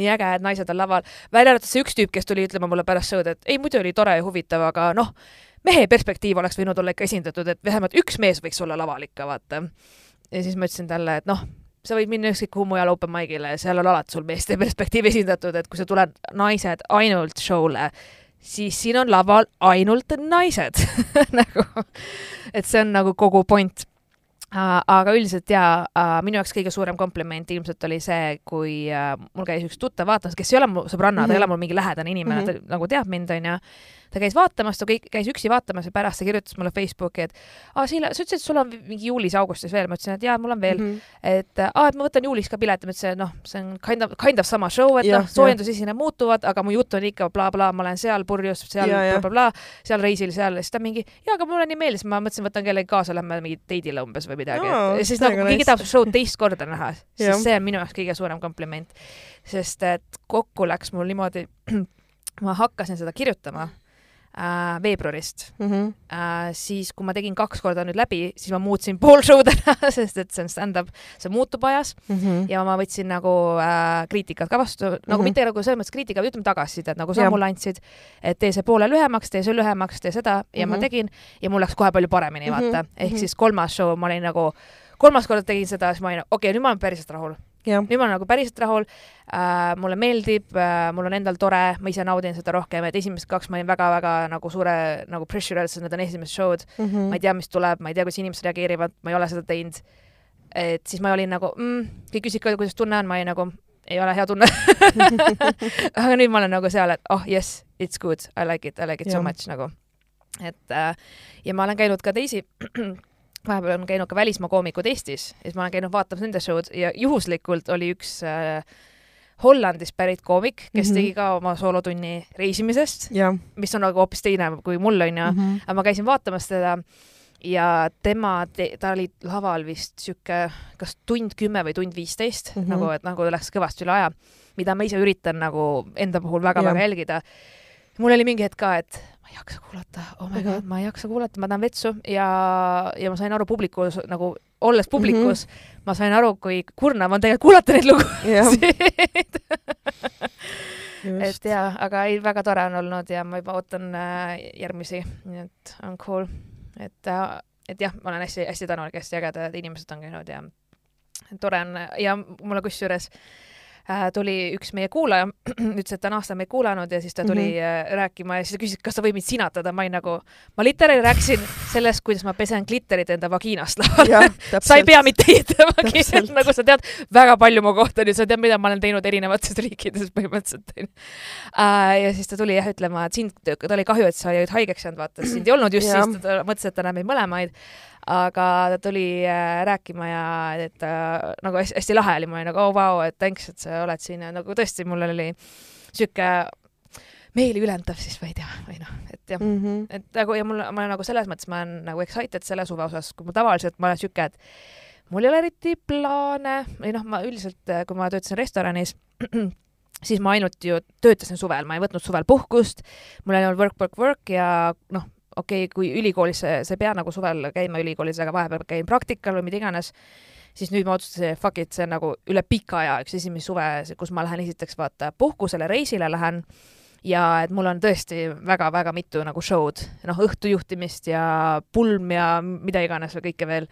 nii äge, et naised on laval. välja arvatud see üks tüüp, kes tuli ütlema mulle pärast show'd, et ei, muidu oli tore ja huvitav, aga noh, mehe perspektiiv oleks võinud olla ikka esindatud, et vähemalt üks mees võiks olla laval ikka, vaata. ja siis ma ütlesin talle, et noh, sa võid minna ükskõik kuhu mujal open mic'ile, seal on alati sul meeste perspektiiv esindatud, et kui sa tuled naised ainult show'le, siis siin on laval ainult naised nagu, et see on nagu kogu point aga üldiselt jaa uh,, minu jaoks kõige suurem kompliment ilmselt oli see, kui uh, mul käis üks tuttav vaatamas, kes ei ole mu sõbranna mm, -hmm. ta ei mhm. ole mul mingi lähedane inimene mm, -hmm. ta nagu teab mind, onju ta käis vaatamas, ta käis üksi vaatamas ja pärast ta kirjutas mulle Facebooki, et aa, Siile, sa ütlesid, et sul on mingi juulis-augustis veel, ma ütlesin, et jaa, mul on veel. Mm. -hmm. et aa, et ma võtan juulis ka pileti, ma ütlesin, et noh, see on kind of, kind of sama show, et noh, soojendusesine muutuvad, aga mu jutt on ikka blablabla bla,, ma olen seal purjus, seal blablabla, seal reisil, seal, siis ta mingi, jaa, aga mulle nii meeldis, ma mõtlesin, võtan kellegi kaasa, lähme mingi teidile umbes või midagi no,, siis nagu keegi tahab show'd teist korda näha, siis see on minu jaoks kõige suurem kompliment. sest et kokku läks mul niimoodi, ma hakkasin seda kirjutama äh, veebruarist mm. -hmm. Äh, siis, kui ma tegin kaks korda nüüd läbi, siis ma muutsin pool show'd ära, sest et see on stand-up, see muutub ajas mm -hmm. ja ma võtsin nagu äh, kriitikat ka vastu, nagu mm -hmm. mitte nagu selles mõttes kriitika, ütleme tagasisidet, nagu sa mulle andsid, et tee see poole lühemaks, tee see lühemaks, tee seda ja mm -hmm. ma mhm. tegin ja mul läks kohe palju paremini, vaata mm. -hmm. ehk mhm. siis kolmas show ma olin nagu, kolmas kord tegin seda, siis ma olin, okei okay,, nüüd ma olen päriselt rahul nüüd ma olen nagu päriselt rahul äh,, mulle meeldib äh,, mul on endal tore, ma ise naudin seda rohkem, et esimesed kaks ma olin väga-väga nagu suure nagu pressure all, sest need on esimesed show'd mm, -hmm. ma ei tea, mis tuleb, ma ei tea, kuidas inimesed reageerivad, ma ei ole seda teinud. et siis ma olin nagu mm,, kõik küsisid ka, kuidas tunne on, ma olin nagu, ei ole hea tunne aga nüüd ma olen nagu seal, et oh yes, it's good, I like it, I like it ja. so much nagu. et äh, ja ma olen käinud ka teisi vahepeal on käinud ka välismaa koomikud Eestis ja siis ma olen käinud vaatamas nende show'd ja juhuslikult oli üks äh, Hollandist pärit koomik, kes mm -hmm. tegi ka oma soolotunni reisimisest, mis on nagu hoopis teine kui mul onju mm, -hmm. aga ma käisin vaatamas teda ja tema, ta oli laval vist sihuke, kas tund kümme või tund viisteist mm, -hmm. nagu, et nagu läks kõvasti üle aja, mida ma ise üritan nagu enda puhul väga-väga jälgida. mul oli mingi hetk ka, et ma ei jaksa kuulata, oh my god, ma ei jaksa kuulata, ma tahan vetsu ja, ja ma sain aru publikus nagu, olles publikus mm, -hmm. ma sain aru, kui kurnav on tegelikult kuulata neid lugusid. Et jaa, aga ei, väga tore on olnud ja ma juba ootan äh, järgmisi, nii et on cool. et äh,, et jah, ma olen hästi-hästi tänulik, hästi ägedad inimesed on käinud ja tore on. Ja mulle kusjuures äh, tuli üks meie kuulaja, ütles, et ta on aasta meid kuulanud ja siis ta tuli mm -hmm. rääkima ja siis ta küsis, kas sa võid mind sinatada, ma olin nagu, ma literaali rääkisin sellest, kuidas ma pesen glitterit enda vagiinast laual. sa ei pea mitte vagiinat, nagu sa tead väga palju mu kohta, nüüd sa tead, mida ma olen teinud erinevates riikides põhimõtteliselt onju uh,. ja siis ta tuli jah ütlema, et sind, ta oli kahju, et sa olid haigeks jäänud, vaata, sind ei olnud just ja. siis, ta mõtles, et ta näeb meid mõlemaid aga ta tuli äh, rääkima ja et äh, nagu hästi, hästi lahe oli, ma olin nagu oh vau wow,, et thanks, et sa oled siin ja nagu tõesti, mul oli sihuke meeliülendav siis ma ei tea, või noh, et jah mm, -hmm. et nagu ja mul, ma olen nagu selles mõttes, ma olen nagu excited selle suve osas, kui ma tavaliselt ma olen sihuke, et mul ei ole eriti plaane või noh, ma üldiselt, kui ma töötasin restoranis, siis ma ainult ju töötasin suvel, ma ei võtnud suvel puhkust, mul oli work, work, work ja noh, okei okay,, kui ülikoolis sa, ei pea nagu suvel käima ülikoolis, aga vahepeal käin praktikal või mida iganes, siis nüüd ma otsustasin, fuck it, see on nagu üle pika aja üks esimene suve, kus ma lähen esiteks vaata puhkusele, reisile lähen ja et mul on tõesti väga-väga mitu nagu show'd, noh, õhtujuhtimist ja pulm ja mida iganes või kõike veel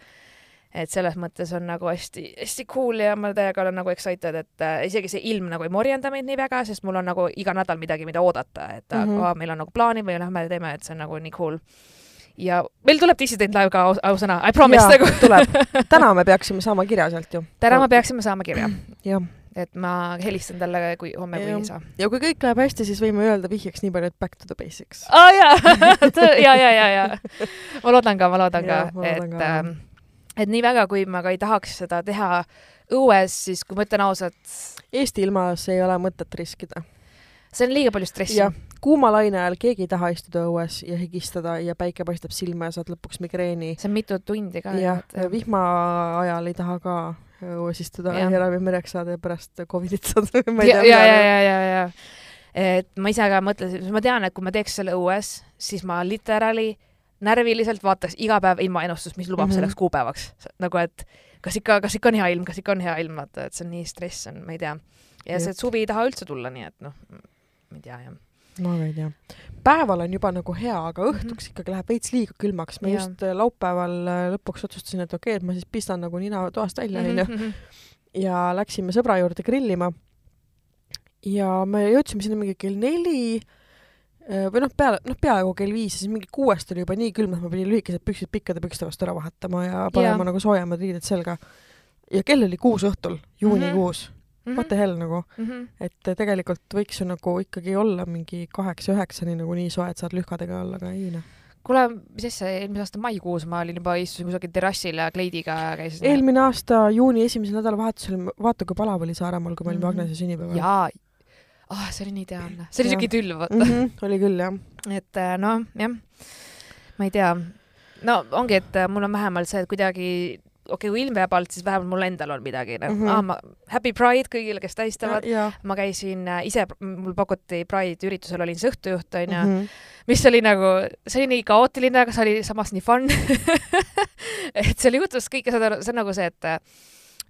et selles mõttes on nagu hästi-hästi cool ja ma täiega olen nagu excited, et äh, isegi see ilm nagu ei morjenda mind nii väga, sest mul on nagu iga nädal midagi, mida oodata, et mm -hmm. aa, meil on nagu plaanid või lähme teeme, et see on nagu nii cool ja meil tuleb Dissident Live ka ausõna, I promise nagu. tuleb, täna me peaksime saama kirja sealt ju. täna me peaksime saama kirja. jah et ma helistan talle, kui homme, kui ei saa. ja kui kõik läheb hästi, siis võime öelda vihjeks nii palju, et back to the basics. aa jaa ja, ja, ja, ja. ma loodan ka, ma loodan ja, ka, et ähm, et nii väga, kui ma ka ei tahaks seda teha õues, siis kui ma ütlen ausalt, Eesti ilmas ei ole mõtet riskida. see on liiga palju stressi. kuuma laine ajal keegi ei taha istuda õues ja higistada ja päike paistab silma ja saad lõpuks migreeni. see on mitu tundi ka. jah, vihma ajal ei taha ka õues istuda ja enam mereks saada ja pärast Covidit saada. ja, ja, ja, ja, ja, ja et ma ise ka mõtlesin, ma tean, et kui ma teeks selle õues, siis ma literaali närviliselt vaataks iga päev ilmaennustust, mis lubab mm -hmm. selleks kuupäevaks. nagu et kas ikka, kas ikka on hea ilm, kas ikka on hea ilm, vaata, et see on nii stress on, ma ei tea. ja see suvi ei taha üldse tulla, nii et noh, ma ei tea jah ma ka ei tea. päeval on juba nagu hea, aga õhtuks mm -hmm. ikkagi läheb veits liiga külmaks. ma ja. just äh, laupäeval äh, lõpuks otsustasin, et okei okay,, et ma siis pistan nagu nina toast välja, mhm, onju. Mhm. ja läksime sõbra juurde grillima. ja me jõudsime sinna mingi kell neli või noh, peale, noh, peaaegu kell viis ja siis mingi kuuest oli juba nii külm, et ma pidin lühikesed püksid pikkade pükste vastu ära vahetama ja panema ja. nagu soojemad riided selga. ja kell oli kuus õhtul, juunikuus mm. -hmm. What the hell nagu mm, -hmm. et tegelikult võiks ju nagu ikkagi olla mingi kaheksa-üheksani nagu nii soe, et saad lühkadega olla, aga ei noh kuule, mis asja, eelmise aasta maikuus ma olin juba, istusin kusagil terrassil ja kleidiga käisin. eelmine aasta juuni esimesel nädalavahetusel, vaata kui palav oli Saaremaal, kui me olime mm -hmm. Agnese sünnipäeval. jaa, ah oh,, see oli nii ideaalne, see oli siuke tülv, vaata mm. -hmm, oli küll, jah. et äh, noh, jah, ma ei tea, no ongi, et äh, mul on vähemalt see, et kuidagi okei okay,, kui ilm jääb alt, siis vähemalt mul endal on midagi nagu mm, -hmm. ah, ma, happy pride kõigile, kes tähistavad. ma käisin äh, ise, mul pakuti pride üritusel, olin siis õhtujuht, onju mm, -hmm. mis oli nagu, see oli nii kaootiline, aga see oli samas nii fun et seal juhtus kõike, aru, see on nagu see, et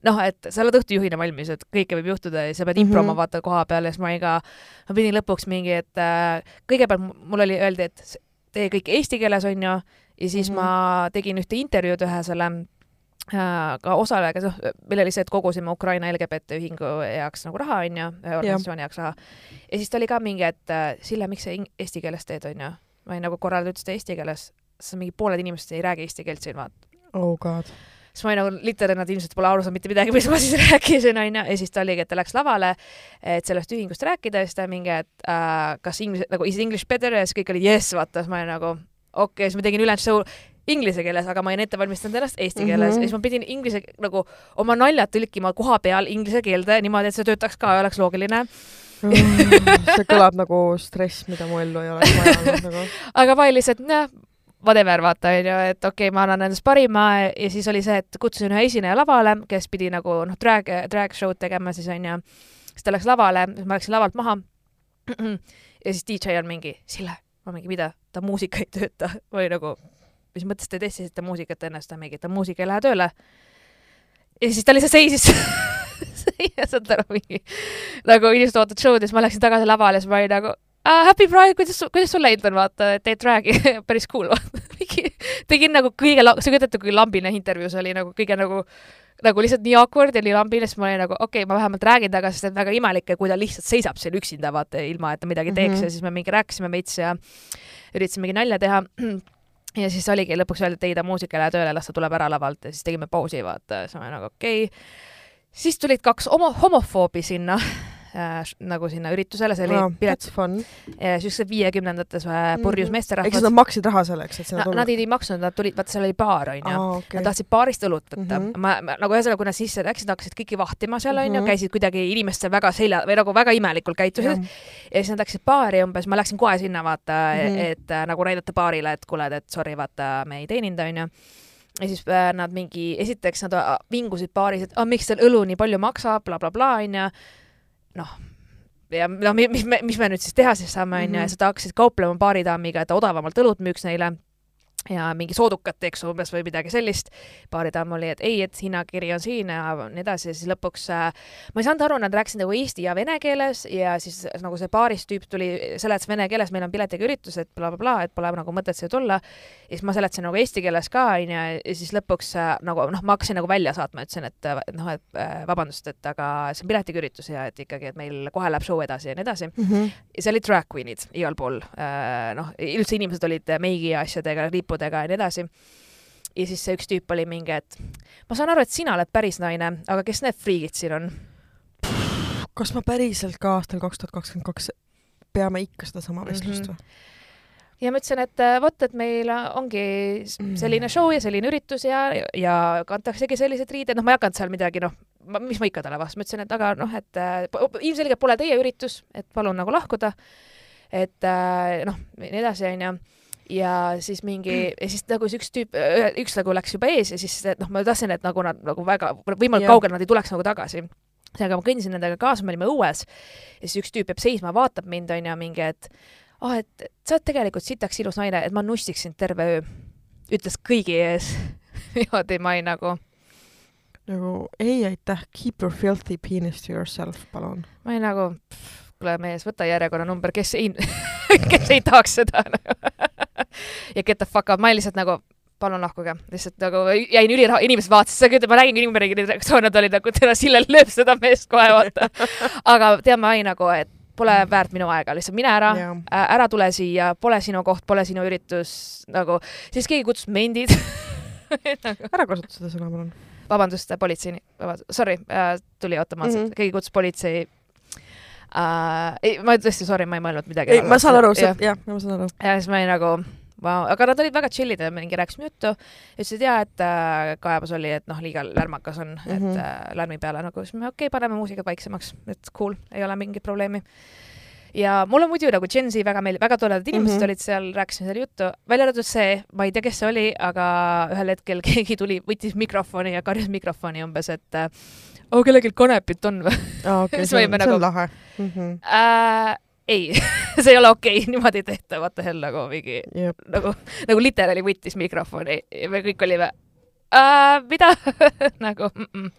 noh, et sa oled õhtujuhina valmis, et kõike võib juhtuda ja sa pead mm -hmm. improma vaata koha peal ja siis ma ka, ma pidin lõpuks mingi, et äh, kõigepealt mul oli, öeldi, et tee kõik eesti keeles, onju, ja siis mm -hmm. ma tegin ühte intervjuud ühe selle äh, ka osalejaga, noh, see, et kogusime Ukraina LGBT ühingu heaks nagu raha, onju, organisatsiooni heaks raha. ja siis ta oli ka mingi, et äh, Sille, miks sa eesti keeles teed, onju. ma olin nagu korra, ta ütles, et eesti keeles, siis mingi pooled inimesed ei räägi eesti keelt siin, vaata. oh god siis ma olin nagu literaalselt, nad ilmselt pole aru saanud mitte midagi, mis ma siis rääkisin, onju, ja siis ta oligi, et ta läks lavale, et sellest ühingust rääkida ja siis ta mingi, et uh, kas inglise, nagu is english better? Ja siis kõik olid yes, vaata, siis ma olin nagu okei. Okay,, siis ma tegin ülejäänud show inglise keeles, aga ma olin ette valmistanud ennast eesti keeles. Mm -hmm. ja siis ma pidin inglise nagu oma naljad tõlkima koha peal inglise keelde niimoodi, et see töötaks ka ja oleks loogiline. See kõlab nagu stress, mida mu ellu ei oleks vaja olnud nagu. aga ma olin lihtsalt, noh, whatever, vaata, onju, et okei okay,, ma annan endast parima ja siis oli see, et kutsusin ühe esineja lavale, kes pidi nagu noh, drag, drag show'd tegema siis onju. siis ta läks lavale, ma läksin lavalt maha. ja siis DJ on mingi, Sille, ma mingi, mida, ta muusika ei tööta või nagu, mis mõttes te testisite muusikat ennast, ta mingi, ta muusika ei lähe tööle. ja siis ta lihtsalt seisis ja saad aru, mingi nagu inimesed ootavad show'd ja siis ma läksin tagasi lavale ja siis ma olin nagu uh, Happy Pride, kuidas, kuidas sul läinud on, vaata, teed drag'i päris cool, tegin nagu kõige, sa kujutad ette, kui lambine intervjuus oli nagu kõige nagu nagu lihtsalt nii awkward ja nii lambine, siis ma olin nagu okei okay,, ma vähemalt räägin temaga, sest et väga imelik, kui ta lihtsalt seisab seal üksinda, vaata, ilma et ta midagi teeks mm -hmm. ja siis me mingi rääkisime veits ja üritasime mingi nalja teha. ja siis oligi lõpuks öeldi, et ei, ta muusika ei lähe tööle, las ta tuleb ära lavalt ja siis tegime pausi, vaata, siis ma olin nagu okei okay. siis tulid kaks homo-, homofoobi sinna nagu sinna üritusele, see oli no, pilet, siuksed viiekümnendates äh, purjus mm. meesterahvad. eks nad maksid raha selleks, et sinna tulla? Nad ei maksnud, nad tulid, vaata seal oli baar onju ah,, okay. nad tahtsid baarist õlut võtta mm. -hmm. ma, ma nagu ühesõnaga, kui nad sisse läksid, hakkasid kõiki vahtima seal onju mm -hmm., käisid kuidagi inimestel väga selja või nagu väga imelikult käitusid ja, ja siis nad läksid baari umbes, ma läksin kohe sinna vaata mm, -hmm. et, äh, nagu näidata baarile, et kuule, et sorry, vaata, me ei teeninud onju ja siis äh, nad mingi, esiteks nad äh, vingusid baaris, et ah, miks teil õlu nii palju maksab bla,, blablabla onju. Noh ja no mis me, mis me nüüd siis teha siis saame, onju, ja mhm. siis nad hakkasid kauplema baaridaamiga, et odavamalt õlut müüks neile ja mingi soodukat teeks umbes või midagi sellist. baaridaam oli, et ei, et hinnakiri on siin ja nii edasi ja siis lõpuks äh, ma ei saanud aru, nad rääkisid nagu eesti ja vene keeles ja siis nagu see baarist tüüp tuli, seletas vene keeles, meil on piletiga üritus, et blablabla bla, bla, et pole nagu mõtet siia tulla. ja siis ma seletasin nagu eesti keeles ka onju ja siis lõpuks äh, nagu noh, ma hakkasin nagu välja saatma, ütlesin, et äh, noh, et äh, vabandust, et aga see on piletiga üritus ja et ikkagi, et meil kohe läheb show edasi ja nii edasi mm. -hmm. ja seal olid drag queen'id igal pool äh,. noh, üldse inimesed olid meigi ja asjadega, lippudega ja nii edasi ja siis see üks tüüp oli mingi, et ma saan aru, et sina oled päris naine, aga kes need friigid siin on? kas me päriselt ka aastal kaks tuhat kakskümmend kaks peame ikka sedasama vestlust või mm -hmm.? ja ma ütlesin, et äh, vot, et meil ongi selline show ja selline üritus ja, ja kantaksegi sellised riided, noh, ma ei hakanud seal midagi, noh, mis ma ikka talle vastasin, ma ütlesin, et aga noh, et äh, ilmselgelt pole teie üritus, et palun nagu lahkuda. et äh, noh, nii edasi, onju ja siis mingi ja siis nagu see üks tüüp, üks nagu läks juba ees ja siis noh, ma tahtsin, et nagu nad nagu väga võimalikult kaugele nad ei tuleks nagu tagasi. seega ma kõndisin nendega kaasa, me olime õues ja siis üks tüüp jääb seisma, vaatab mind onju mingi, et ah oh,, et sa oled tegelikult sitaks ilus naine, et ma nussiks sind terve öö. ütles kõigi ees niimoodi ma ei nagu nagu ei aitäh, keep your filthy penis to yourself, palun. ma olin nagu, kuule mees, võta järjekorranumber, kes ei kes ei tahaks seda nagu. ja get the fuck up, ma olin lihtsalt nagu, palun lahkuge, lihtsalt nagu jäin üliraha, inimesed vaatasid, ma nägin reaktsioone, nad olid nagu, tere, Sillel lööb seda meest kohe, vaata. aga tead, ma olin nagu, et pole väärt minu aega, lihtsalt mine ära, ära tule siia, pole sinu koht, pole sinu üritus, nagu, siis keegi kutsus mendid nagu. ära kasuta seda sõna, palun vabandust, politsei, sorry tuli automaatselt mm, -hmm. keegi kutsus politsei äh,. ei, ma tõesti, sorry, ma ei mõelnud midagi. ei, ma saan aru, jah, ma saan aru. ja siis ma olin nagu wow., aga nad olid väga chill'id ja mingi rääkisime juttu. ütlesid jaa, et äh, kaebus oli, et noh, liiga lärmakas on mm, -hmm. et mhm. äh, lärmi peale nagu, siis me okei okay,, paneme muusikat vaiksemaks, et cool, ei ole mingit probleemi ja mulle muidu nagu Gen Z väga meeldib, väga toredad inimesed mm -hmm. olid seal, rääkisime seal juttu, välja arvatud see, ma ei tea, kes see oli, aga ühel hetkel keegi tuli, võttis mikrofoni ja karjus mikrofoni umbes, et oo oh,, kellelgi kanepit on või aa, okei, see, see nagu, on lahe mm. -hmm. Äh, ei see ei ole okei okay,, niimoodi ei tehta, what the hell nagu mingi yep., nagu, nagu literaali võttis mikrofoni ja me kõik olime äh,, mida nagu mm -mm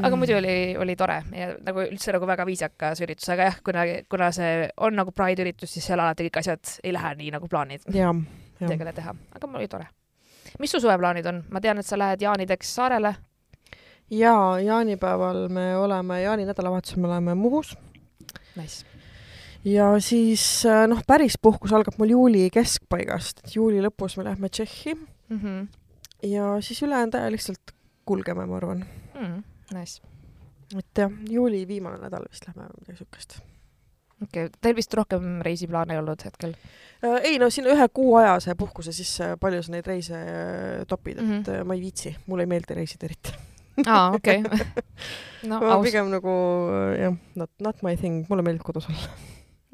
aga muidu oli, oli tore ja nagu üldse nagu väga viisakas üritus, aga jah, kuna, kuna see on nagu Pride üritus, siis seal alati kõik asjad ei lähe nii nagu plaanid. midagi teha, aga mul oli tore. mis su suveplaanid on? ma tean, et sa lähed jaanideks saarele. jaa, jaanipäeval me oleme, jaaninädalavahetusel me oleme Muhus. Nice ja siis noh, päris puhkus algab mul juuli keskpaigast, et juuli lõpus me lähme Tšehhi mm. -hmm. ja siis ülejäänud aja lihtsalt kulgeme, ma arvan mm. Nice. et jah, juuli viimane nädal vist lähme midagi siukest. okei okay., teil vist rohkem reisiplaane ei olnud hetkel äh,? ei no siin ühe kuu ajase puhkuse sisse palju sa neid reise äh, topid, et mm -hmm. ma ei viitsi, mulle ei meeldi reisida eriti aa, okei. no aus. pigem nagu jah, not, not my thing, mulle meeldib kodus olla.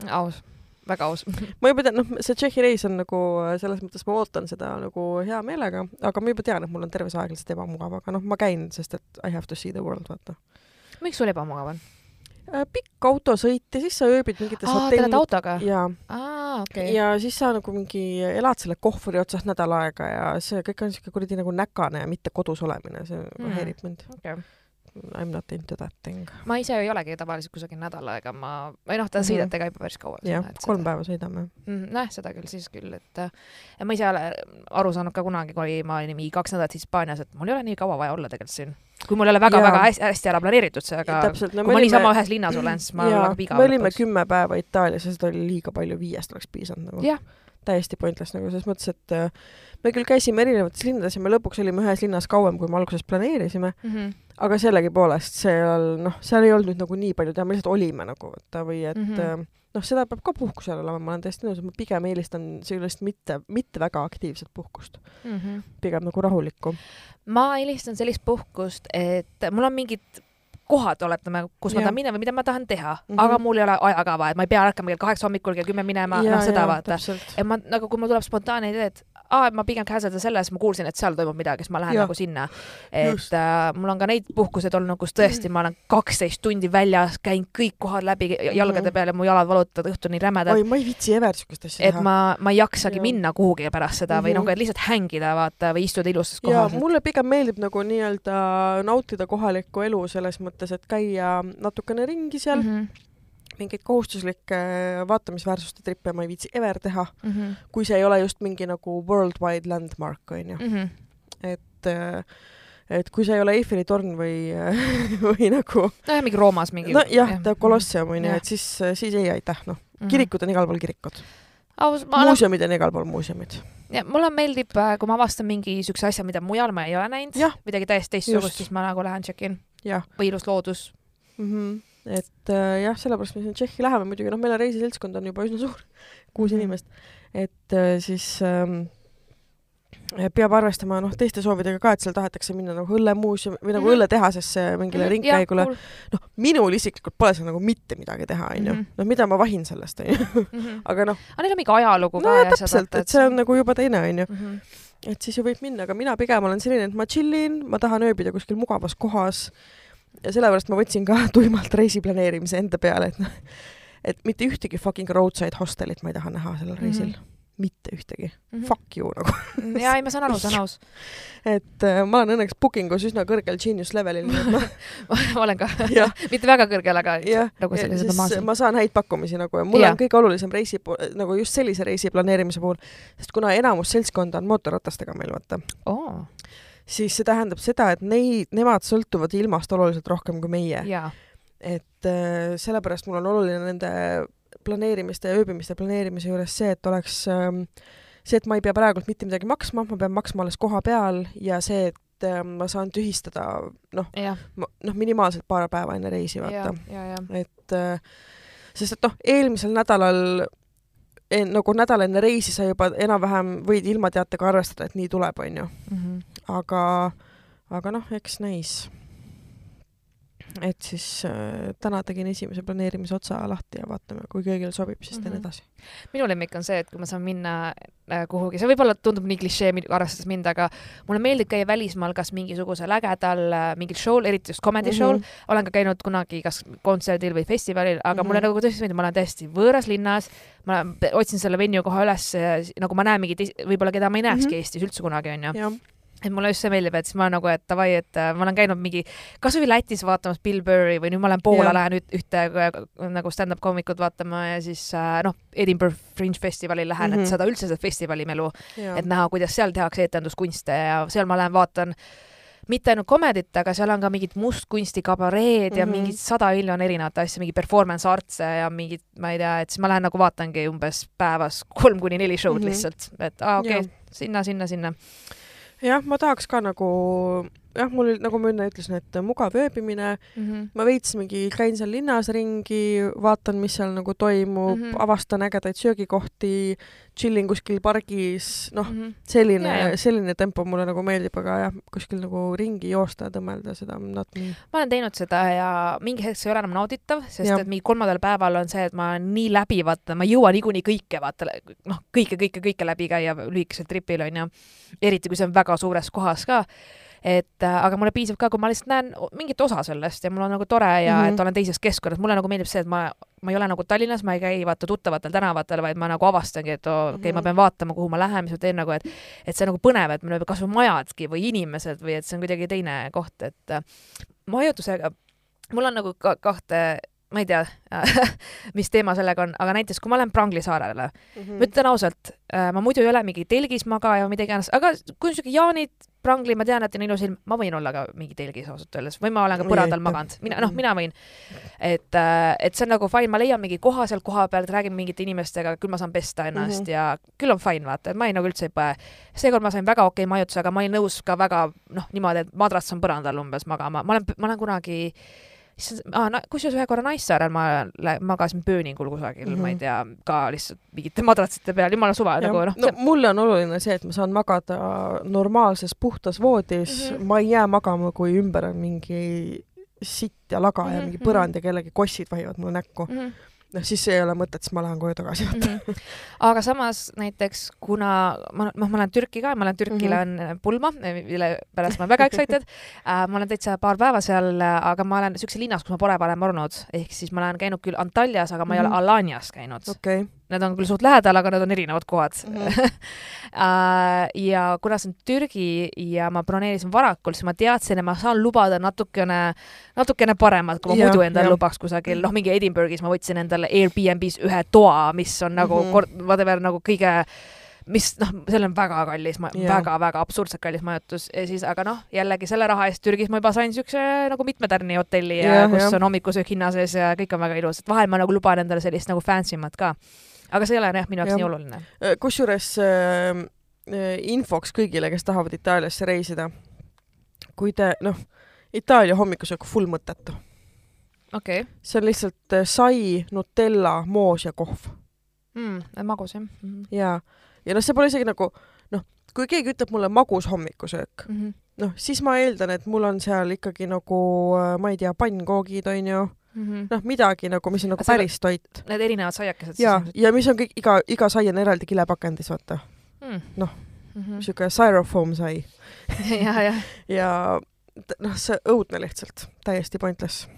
Aus väga aus ma juba tean, noh, see Tšehhi reis on nagu selles mõttes, ma ootan seda nagu hea meelega, aga ma juba tean, et mul on terve see aeg lihtsalt ebamugav, aga noh, ma käin, sest et I have to see the world, vaata. miks sul ebamugav on? Äh, pikk autosõit ja siis sa ööbid mingites hotellid. Te autoga? jaa. okay.. ja siis sa nagu mingi elad selle kohvri otsas nädal aega ja see kõik on siuke kuradi nagu näkane ja mitte kodus olemine, see mm. häirib mind okay I m not into that thing. ma ise ei olegi tavaliselt kusagil nädal aega, ma, või noh, sõidate mm -hmm. ka juba päris kaua. jah, kolm päeva sõidame mm. -hmm, nojah, seda küll, siis küll, et ja ma ise ei ole aru saanud ka kunagi, kui ma olin mingi kaks nädalat Hispaanias, et mul ei ole nii kaua vaja olla tegelikult siin. kui mul ei ole väga-väga hästi, hästi ära planeeritud see, aga Täpselt, no, kui ma olime... niisama ühes linnas olen, siis ma olen väga viga. me olime kümme päeva Itaalias ja seda oli liiga palju, viiest oleks piisanud nagu. täiesti pointless nagu selles mõttes, et äh, me küll käisime erinevates linnades ja me lõpuks olime ühes linnas kauem, kui me alguses planeerisime mm. -hmm aga sellegipoolest seal noh, seal ei olnud nagu nii palju teha, me lihtsalt olime nagu vaata või et mm -hmm. noh, seda peab ka puhkusel olema, ma olen täiesti nõus, et ma pigem eelistan sellist mitte, mitte väga aktiivset puhkust mm. -hmm. pigem nagu rahulikku. ma eelistan sellist puhkust, et mul on mingid kohad, oletame, kus ja. ma tahan minna või mida ma tahan teha mm, -hmm. aga mul ei ole ajakava, et ma ei pea ärkama kell kaheksa hommikul, kell kümme minema, noh seda vaata. et ma nagu, kui mul tuleb spontaanne idee, et aa, ma pigem canceldan selle, sest ma kuulsin, et seal toimub midagi, siis ma lähen ja. nagu sinna. et äh, mul on ka neid puhkuseid olnud, kus tõesti ma olen kaksteist tundi väljas, käin kõik kohad läbi jalgade peal ja mu jalad valutavad õhtuni rämedad. oi, ma ei viitsi ever siukest asja teha. et ma, ma ei jaksagi ja. minna kuhugi pärast seda mm -hmm. või noh, et lihtsalt hängida, vaata, või istuda ilusas kohas. mulle pigem meeldib nagu nii-öelda nautida kohalikku elu selles mõttes, et käia natukene ringi seal mm. -hmm mingeid kohustuslikke vaatamisväärsuste trippe ma ei viitsi ever teha mm, -hmm. kui see ei ole just mingi nagu worldwide landmark onju mm. -hmm. et et kui see ei ole Eiffeli torn või või nagu nojah, mingi Roomas mingi nojah ja., ta Kolosseum onju, et siis, siis ei aitäh, noh mm -hmm. kirikud on igal pool kirikud. muuseumid on igal pool muuseumid. ja mulle meeldib, äh, kui ma avastan mingi siukse asja, mida mujal ma ei ole näinud, midagi täiesti teistsugust, siis ma nagu lähen check in. või ilus loodus mm. -hmm et äh, jah, sellepärast me sinna Tšehhi läheme, muidugi noh, meil on reisiseltskond on juba üsna suur, kuus mm -hmm. inimest, et äh, siis ähm, peab arvestama noh, teiste soovidega ka, et seal tahetakse minna nagu õllemuuseumi või nagu Mhm. õlletehasesse mingile ringkäigule. noh, minul isiklikult pole seal nagu mitte midagi teha, onju Mhm.. noh, mida ma vahin sellest, onju. aga noh, aga neil on mingi ajalugu no ka ja täpselt, et see on nagu juba teine, onju. mm. -hmm. et siis ju võib minna, aga mina pigem olen selline, et ma chill in, ma tahan ööbida kuskil mugavas kohas ja sellepärast ma võtsin ka tuimalt reisi planeerimise enda peale, et noh, et mitte ühtegi fucking roadside hostelit ma ei taha näha sellel reisil mm. -hmm. mitte ühtegi mm. -hmm. Fuck you nagu. ja ei, ma saan aru, saan aus. et äh, ma olen õnneks booking us üsna kõrgel genius levelil, ma ma olen ka mitte väga kõrgel, aga jah, nagu sellised normaalsed. ma saan häid pakkumisi nagu ja mul Jah. on kõige olulisem reisi, nagu just sellise reisi planeerimise puhul, sest kuna enamus seltskonda on mootorratastega meil, vaata, oo, siis see tähendab seda, et neid, nemad sõltuvad ilmast oluliselt rohkem kui meie. et äh, sellepärast mul on oluline nende planeerimiste ja ööbimiste planeerimise juures see, et oleks ähm, see, et ma ei pea praegult mitte midagi maksma, ma pean maksma alles koha peal ja see, et äh, ma saan tühistada noh, noh, minimaalselt paar päeva enne reisi, vaata., et äh, sest et noh, eelmisel nädalal eh, nagu nädal enne reisi sa juba enam-vähem võid ilmateatega arvestada, et nii tuleb, onju. Aga, aga noh, eks näis. et siis äh, täna tegin esimese planeerimise otsa lahti ja vaatame, kui kõigile sobib, siis teen Mhm. edasi. minu lemmik on see, et kui ma saan minna äh, kuhugi, see võib-olla tundub nii klišee, arvestades mind, aga mulle meeldib käia välismaal kas mingisugusel ägedal äh, mingil show'l, eriti just comedy mm. -hmm. show'l, olen ka käinud kunagi kas kontserdil või festivalil, aga mm -hmm. mulle Mhm. nagu tõesti meeldib, ma olen täiesti võõras linnas, ma otsin selle venue koha üles, nagu ma näen mingit, võib-olla keda ma ei näekski mm. -hmm. Eestis üldse kunagi, onju. Et mulle just see meeldib, et siis ma nagu, et davai, et äh, ma olen käinud mingi, kasvõi Lätis vaatamas Bill Burri või nüüd ma lähen Poola lähen üht, ühte äh, nagu stand-up koomikut vaatama ja siis äh, noh, Edinburgh Fringe Festivalil lähen mm, -hmm. Mhm. et saada üldse seda festivalimelu, et. näha, kuidas seal tehakse etenduskunste ja seal ma lähen vaatan mitte ainult komedit, aga seal on ka mingid mustkunsti kabareed mm -hmm. ja Mhm. mingid sada miljonit erinevat asja, mingi performance art'e ja mingid, ma ei tea, et siis ma lähen nagu vaatangi umbes päevas kolm kuni neli show'd mm Mhm. -hmm. lihtsalt, et aa okei Jah. okay,, sinna, sinna, sinna. jah, ma tahaks ka nagu, jah, mul oli- nagu ma enne ütlesin, et mugav ööbimine, Mm -hmm. ma veits mingi käin seal linnas ringi, vaatan, mis seal nagu toimub mm. -hmm. avastan ägedaid söögikohti, chillin kuskil pargis, noh, mm -hmm. selline Jaa, jaa., selline tempo mulle nagu meeldib, aga jah, kuskil nagu ringi joosta ja tõmmelda, seda not me. ma olen teinud seda ja mingi hetk see ei ole enam nauditav, sest Jah. et mingi kolmandal päeval on see, et ma nii läbi, vaata, ma ei jõua niikuinii kõike vaata, noh, kõike, kõike, kõike läbi käia lühikesel tripil onju. eriti kui see on väga suures kohas ka. Et äh, aga mulle piisab ka, kui ma lihtsalt näen mingit osa sellest ja mul on nagu tore ja mm. -hmm. et olen teises keskkonnas, mulle nagu meeldib see, et ma, ma ei ole nagu Tallinnas, ma ei käi vaata tuttavatel tänavatel, vaid ma nagu avastangi, et okei okay,, ma Mhm. pean vaatama, kuhu ma lähen, mis ma teen nagu, et et see on nagu põnev, et meil kasvõi majadki või inimesed või et see on kuidagi teine koht, et äh, majutusega mul on nagu ka kahte, ma ei tea, mis teema sellega on, aga näiteks kui ma lähen Prangli saarele mm, Mhm. ma ütlen ausalt, ma muidu ei ole mingi telgis magaja või mida iganes, aga kui on siuke jaanid, Prangli, ma tean, et on ilus ilm, ma võin olla ka mingi telgis ausalt öeldes või ma olen ka põrandal maganud, mina, noh, mina võin. et, et see on nagu fine, ma leian mingi koha seal kohapeal, räägin mingite inimestega, küll ma saan pesta ennast mm. -hmm. ja küll on fine, vaata, et ma ei nagu üldse ei põe. seekord ma sain väga okei majutuse, aga ma olin nõus ka väga noh, niimoodi, et madrats on põrandal umbes magama, ma olen, ma olen kunagi issand ah,, no, kusjuures ühe korra Naissaarel ma magasin pööningul kusagil mm, -hmm. ma ei Mhm. tea, ka lihtsalt mingite madratsite peal, jumala suva nagu noh no mulle on oluline see, et ma saan magada normaalses puhtas voodis mm. -hmm. ma ei jää magama, kui ümber on mingi sitt ja laga mm -hmm. ja Mhm, mingi mhm. põrand ja kellegi kossid vahivad mulle näkku. mm. -hmm. noh, siis ei ole mõtet, siis ma lähen koju tagasi. Mm -hmm. aga samas näiteks kuna ma, noh, ma lähen Türki ka, ma lähen Türki Mhm. lähen mm -hmm. pulma, mille pärast ma olen väga excited äh,. ma olen täitsa paar päeva seal, aga ma olen siukses linnas, kus ma pole varem olnud, ehk siis ma olen käinud küll Antaljas, aga ma ei Mhm. ole Alanias käinud. okei, Need on küll suht lähedal, aga need on erinevad kohad Mhm. Äh, ja kuna see on Türgi ja ma broneerisin varakult, siis ma teadsin, et ma saan lubada natukene, natukene paremat, kui ma Jah, muidu endale lubaks kusagil, noh, mingi Edinburgh'is ma võtsin endale Airbnb-s ühe toa, mis on nagu Mhm. kord, whatever nagu kõige mis noh, seal on väga kallis, väga-väga absurdselt kallis majutus ja siis, aga noh, jällegi selle raha eest Türgis ma juba sain siukse nagu mitme tärni hotelli ja, Jah, kus jah. on hommikusöök hinna sees ja kõik on väga ilus, et vahel ma nagu luban endale sellist nagu fancy mat ka. Aga see ei ole jah, minu jaoks nii oluline. Äh, kusjuures äh, äh, infoks kõigile, kes tahavad Itaaliasse reisida. kui te, noh, Itaalia hommikusöök full mõttetu. okei okay. see on lihtsalt äh, sai, Nutella, moos ja kohv mm,, magus jah mm.. ja, ja noh, see pole isegi nagu noh, kui keegi ütleb mulle magus hommikusöök, mm -hmm. noh, siis ma eeldan, et mul on seal ikkagi nagu, äh, ma ei tea, pannkoogid onju, mm -hmm. noh, midagi nagu, mis on nagu sa- päris toit. need erinevad saiakesed ja, ja mis on kõik iga, iga sai on eraldi kilepakendis, vaata, mm. noh. mm. siuke styrofoam sai ja, ja t- noh, see õudne lihtsalt, täiesti pointless.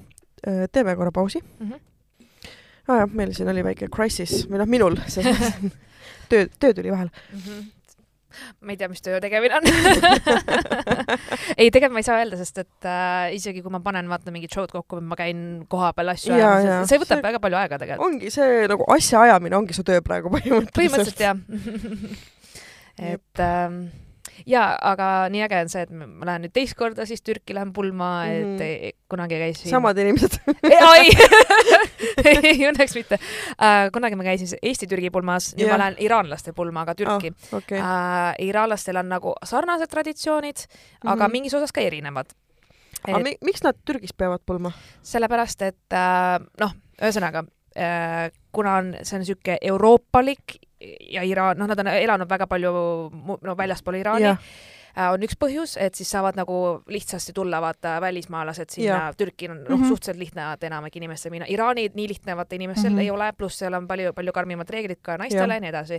teeme korra pausi Mhm. ah,. jah, meil siin oli väike crisis või noh, minul, töö, töö tuli vahele. Mhm. Ma ei tea, mis töö tegemine on ei, tegelikult ma ei saa öelda, sest et äh, isegi kui ma panen vaata mingit show'd kokku, ma käin kohapeal asju ajamas see võtab See- väga palju aega tegelikult. ongi see nagu asjaajamine ongi su töö praegu põhimõtteliselt. põhimõtteliselt jah. et ähm, ja aga nii äge on see, et ma lähen nüüd teist korda siis Türki lähen pulma mm, Mhm. -hmm. et ei, kunagi käisin. samad inimesed. ei, ei õnneks mitte uh,. kunagi ma käisin Eesti-Türgi pulmas, nüüd Jah. ma lähen iraanlaste pulmaga Türki Ah, okei, uh,. iraanlastel on nagu sarnased traditsioonid mm, -hmm. aga Mhm. mingis osas ka erinevad. aga mi- miks nad Türgis peavad pulma? sellepärast, et äh, noh, ühesõnaga äh, kuna on, see on niisugune euroopalik ja Iraan, noh, nad on elanud väga palju no väljaspool Iraani jah, äh, on üks põhjus, et siis saavad nagu lihtsasti tulla vaata välismaalased sinna Jah. Türki on noh mm -hmm. suhteliselt lihtne et enamik inimestel minna, Iraani nii lihtne vaata inimestel mm. -hmm. ei ole, pluss seal on palju-palju karmimad reeglid ka naistele ja nii edasi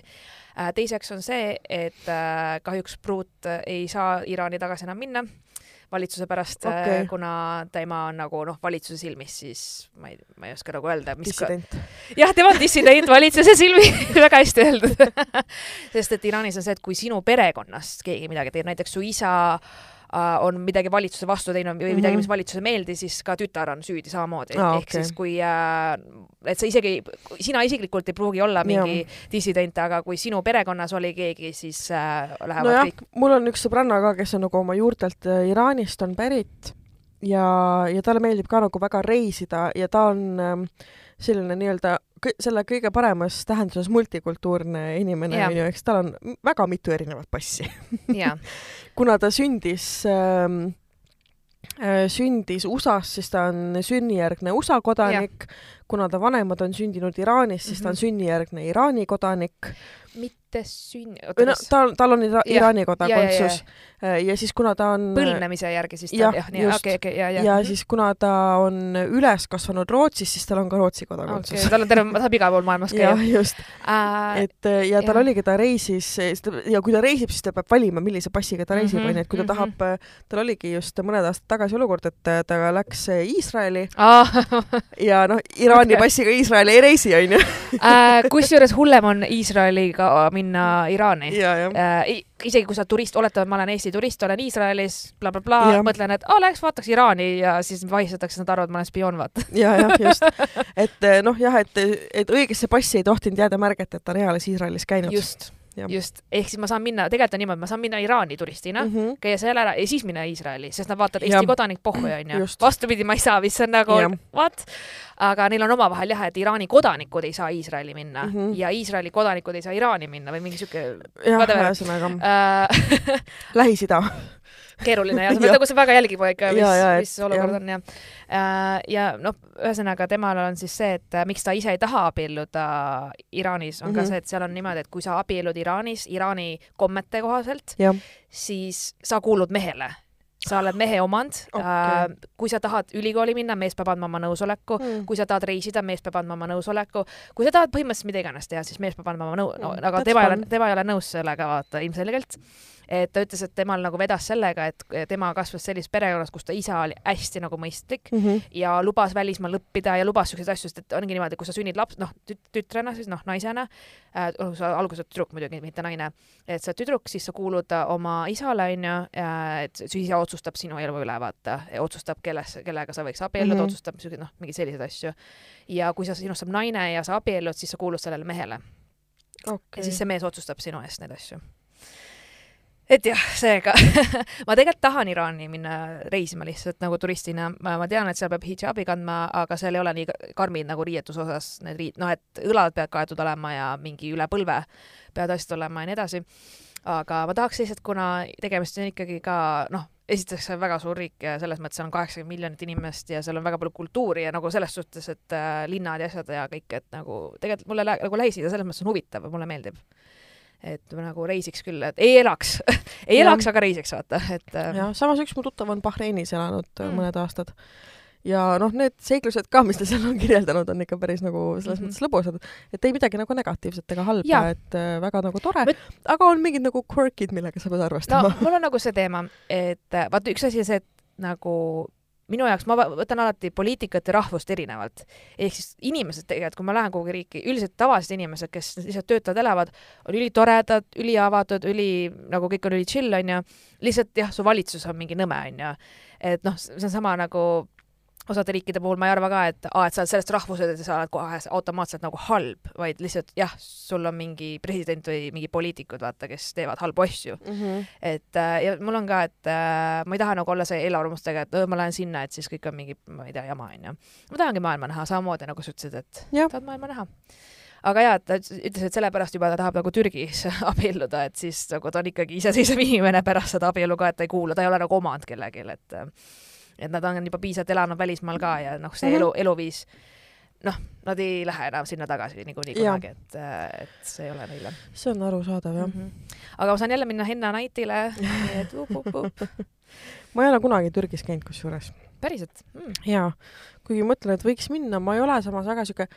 äh,. teiseks on see, et äh, kahjuks pruut ei saa Iraani tagasi enam minna valitsuse pärast Okei. okay., kuna tema on nagu noh, valitsuse silmis siis ma ei, ma ei oska nagu öelda, mis ka, dissident. jah, tema on dissident valitsuse silmi, väga hästi öeldud. sest et Iraanis on see, et kui sinu perekonnast keegi midagi teeb, näiteks su isa äh, on midagi valitsuse vastu teinud või midagi, Mhm. mis valitsusele ei meeldi, siis ka tütar on süüdi samamoodi Aa, ehk okei. siis kui äh,, et sa isegi, sina isiklikult ei pruugi olla mingi dissident, aga kui sinu perekonnas oli keegi, siis äh, lähevad nojah kõik, mul on üks sõbranna ka, kes on nagu oma juurtelt äh, Iraanist on pärit ja, ja talle meeldib ka nagu väga reisida ja ta on ähm, selline nii-öelda selle kõige paremas tähenduses multikultuurne inimene onju, eks tal on väga mitu erinevat passi. kuna ta sündis ähm, äh, sündis USA-s, siis ta on sünnijärgne USA kodanik. kuna ta vanemad on sündinud Iraanis, siis ta on Mhm. sünnijärgne Iraani kodanik. mitte sünn-, või no tal, tal on ira Jah. Iraani ja, kodakondsus ja, ja siis kuna ta on põlvnemise järgi siis ta jah, jah, nii, okei, okei, ja, ja. ja siis kuna ta on üles kasvanud Rootsis, siis tal on ka Rootsi kodakondsus okei, tal on terve, ta saab igal pool maailmas jah käia., just, Äh, et äh, ja tal jah. oligi, ta reisis ja kui ta reisib, siis ta peab valima, millise passiga ta reisib, Mhm, onju, et kui ta mhm. tahab, tal oligi just mõned aastad tagasi olukord, et äh, ta läks Iisraeli ja noh, Iraani Okei. passiga Iisraeli ei reisi, onju. Äh, kusjuures hullem on Iisraeliga minna Iraani. jah. isegi kui sa turist, oletame, ma olen Eesti turist, olen Iisraelis bla,, blablabla, Jah. mõtlen, et aa, läheks vaataks Iraani ja siis vahistatakse, nad arvavad, ma olen spioon, vaata. ja, jah, just. et eh, noh, jah, et, et õigesse passi ei tohtinud jääda märget, et ta on eales Iisraelis käinud. just. just, ehk siis ma saan minna, tegelikult on niimoodi, ma saan minna Iraani turistina mm. -hmm. käia seal ära ja siis minna Iisraeli, sest nad vaatavad. Eesti kodanik pohhu, onju vastupidi, ma ei saa, mis on nagu what, aga neil on omavahel jah, et Iraani kodanikud ei saa Iisraeli minna mm. -hmm. ja Iisraeli kodanikud ei saa Iraani minna või mingi siuke jah, ühesõnaga äh, Lähis-Ida. Keeruline ja sa pead nagu sa väga jälgima ikka, mis Ja, ja,, et- mis olukord jah. on ja äh, ja noh, ühesõnaga temal on siis see, et äh, miks ta ise ei taha abielluda Iraanis, on mm -hmm. Mhm. ka see, et seal on niimoodi, et kui sa abiellud Iraanis Iraani kommete kohaselt, siis sa kuulud mehele sa oled mehe omand okay., kui sa tahad ülikooli minna, mees peab andma oma nõusoleku Mm. kui sa tahad reisida, mees peab andma oma nõusoleku, kui sa tahad põhimõtteliselt mida iganes teha, siis mees peab andma oma nõu-, no Mm, aga that's tema ei ole tema ei ole nõus sellega vaata ilmselgelt. Et ta ütles, et temal nagu vedas sellega, et tema kasvas sellises perekonnas, kus ta isa oli hästi nagu mõistlik Mhm. ja lubas välismaal õppida ja lubas siukseid asju, sest et ongi niimoodi, kui sa sünnid laps, noh tüt-, tütrena siis noh, naisena äh,, sa alguses oled tüdruk muidugi, mitte naine, et sa oled tüdruk, siis sa kuulud oma isale onju, et su isa otsustab sinu elu üle, vaata, otsustab, kelles, kellega sa võiks abielluda mm. -hmm. otsustab siukeid noh, mingeid selliseid asju. ja kui sa, sinust saab naine ja sa abiellud, siis sa kuulud sellele mehele ja okei siis. see mees otsustab sinu eest neid asju. Et jah, seega ma tegelikult tahan Iraani minna reisima lihtsalt nagu turistina, ma tean, et seal peab hidžaabi kandma, aga seal ei ole nii karmid nagu riietuse osas need riid-, noh, et õlad peavad kaetud olema ja mingi üle põlve peavad asjad olema ja nii edasi. aga ma tahaks lihtsalt, kuna tegemist on ikkagi ka noh, esiteks see on väga suur riik ja selles mõttes seal on kaheksakümmend miljonit inimest ja seal on väga palju kultuuri ja nagu selles suhtes, et äh, linnad ja asjad ja kõik, et nagu tegelikult mulle lä- nagu Lähis-Ida selles mõttes on huvitav mulle meeldib. Et nagu reisiks küll, et ei elaks ei elaks, aga reisiks, vaata, et äh, jah, samas üks mu tuttav on Bahreinis elanud mm. mõned aastad ja noh, need seiklused ka, mis ta seal on kirjeldanud, on ikka päris nagu selles mm -hmm. mõttes lõbusad, et ei midagi nagu negatiivset ega halba, et äh, väga nagu tore Võt..., aga on mingid nagu quirk'id, millega sa pead arvestama. no mul on nagu see teema, et äh, vaata, üks asi on see, et nagu minu jaoks, ma võtan alati poliitikat ja rahvust erinevalt. ehk siis inimesed tegelikult, kui ma lähen kuhugi riiki, üldiselt tavalised inimesed, kes lihtsalt töötavad, elavad, on ülitoredad, üliavatud, üli, nagu kõik on üli chill, onju. lihtsalt jah, su valitsus on mingi nõme, onju. et noh, see on sama nagu osade riikide puhul ma ei arva ka, et aa, et sa oled sellest rahvusest ja sa oled kohe automaatselt nagu halb, vaid lihtsalt jah, sul on mingi president või mingi poliitikud, vaata, kes teevad halbu asju mm. -hmm. et äh, ja mul on ka, et äh, ma ei taha nagu olla see eelarvamustega, et ma lähen sinna, et siis kõik on mingi, ma ei tea, jama onju. ma tahangi maailma näha, samamoodi nagu sa ütlesid, et ja. tahad maailma näha aga jaa, ta ütles, et sellepärast juba ta tahab nagu Türgis abielluda, et siis nagu ta on ikkagi iseseisev inimene pärast seda abielu ka, et ta ei kuula, ta ei ole nagu omand kellelegi, et et nad on juba piisavalt elanud välismaal ka ja noh, see mm -hmm. elu, eluviis noh, nad ei lähe enam sinna tagasi niikuinii kunagi, et, et see ei ole neile. see on arusaadav, jah mm. -hmm. aga ma saan jälle minna Henna Nightile, nii et up-up-up. ma ei ole kunagi Türgis käinud kusjuures. päriselt mm.? jaa, kuigi mõtlen, et võiks minna, ma ei ole samas väga sihuke,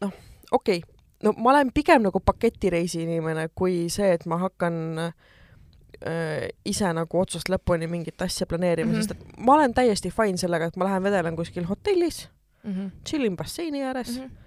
noh, okei okay., no ma olen pigem nagu paketireisi inimene kui see, et ma hakkan äh, äh, ise nagu otsast lõpuni mingit asja planeerima mm, -hmm. sest et ma olen täiesti fine sellega, et ma lähen vedelen kuskil hotellis mm, -hmm. chill in basseini ääres mm. -hmm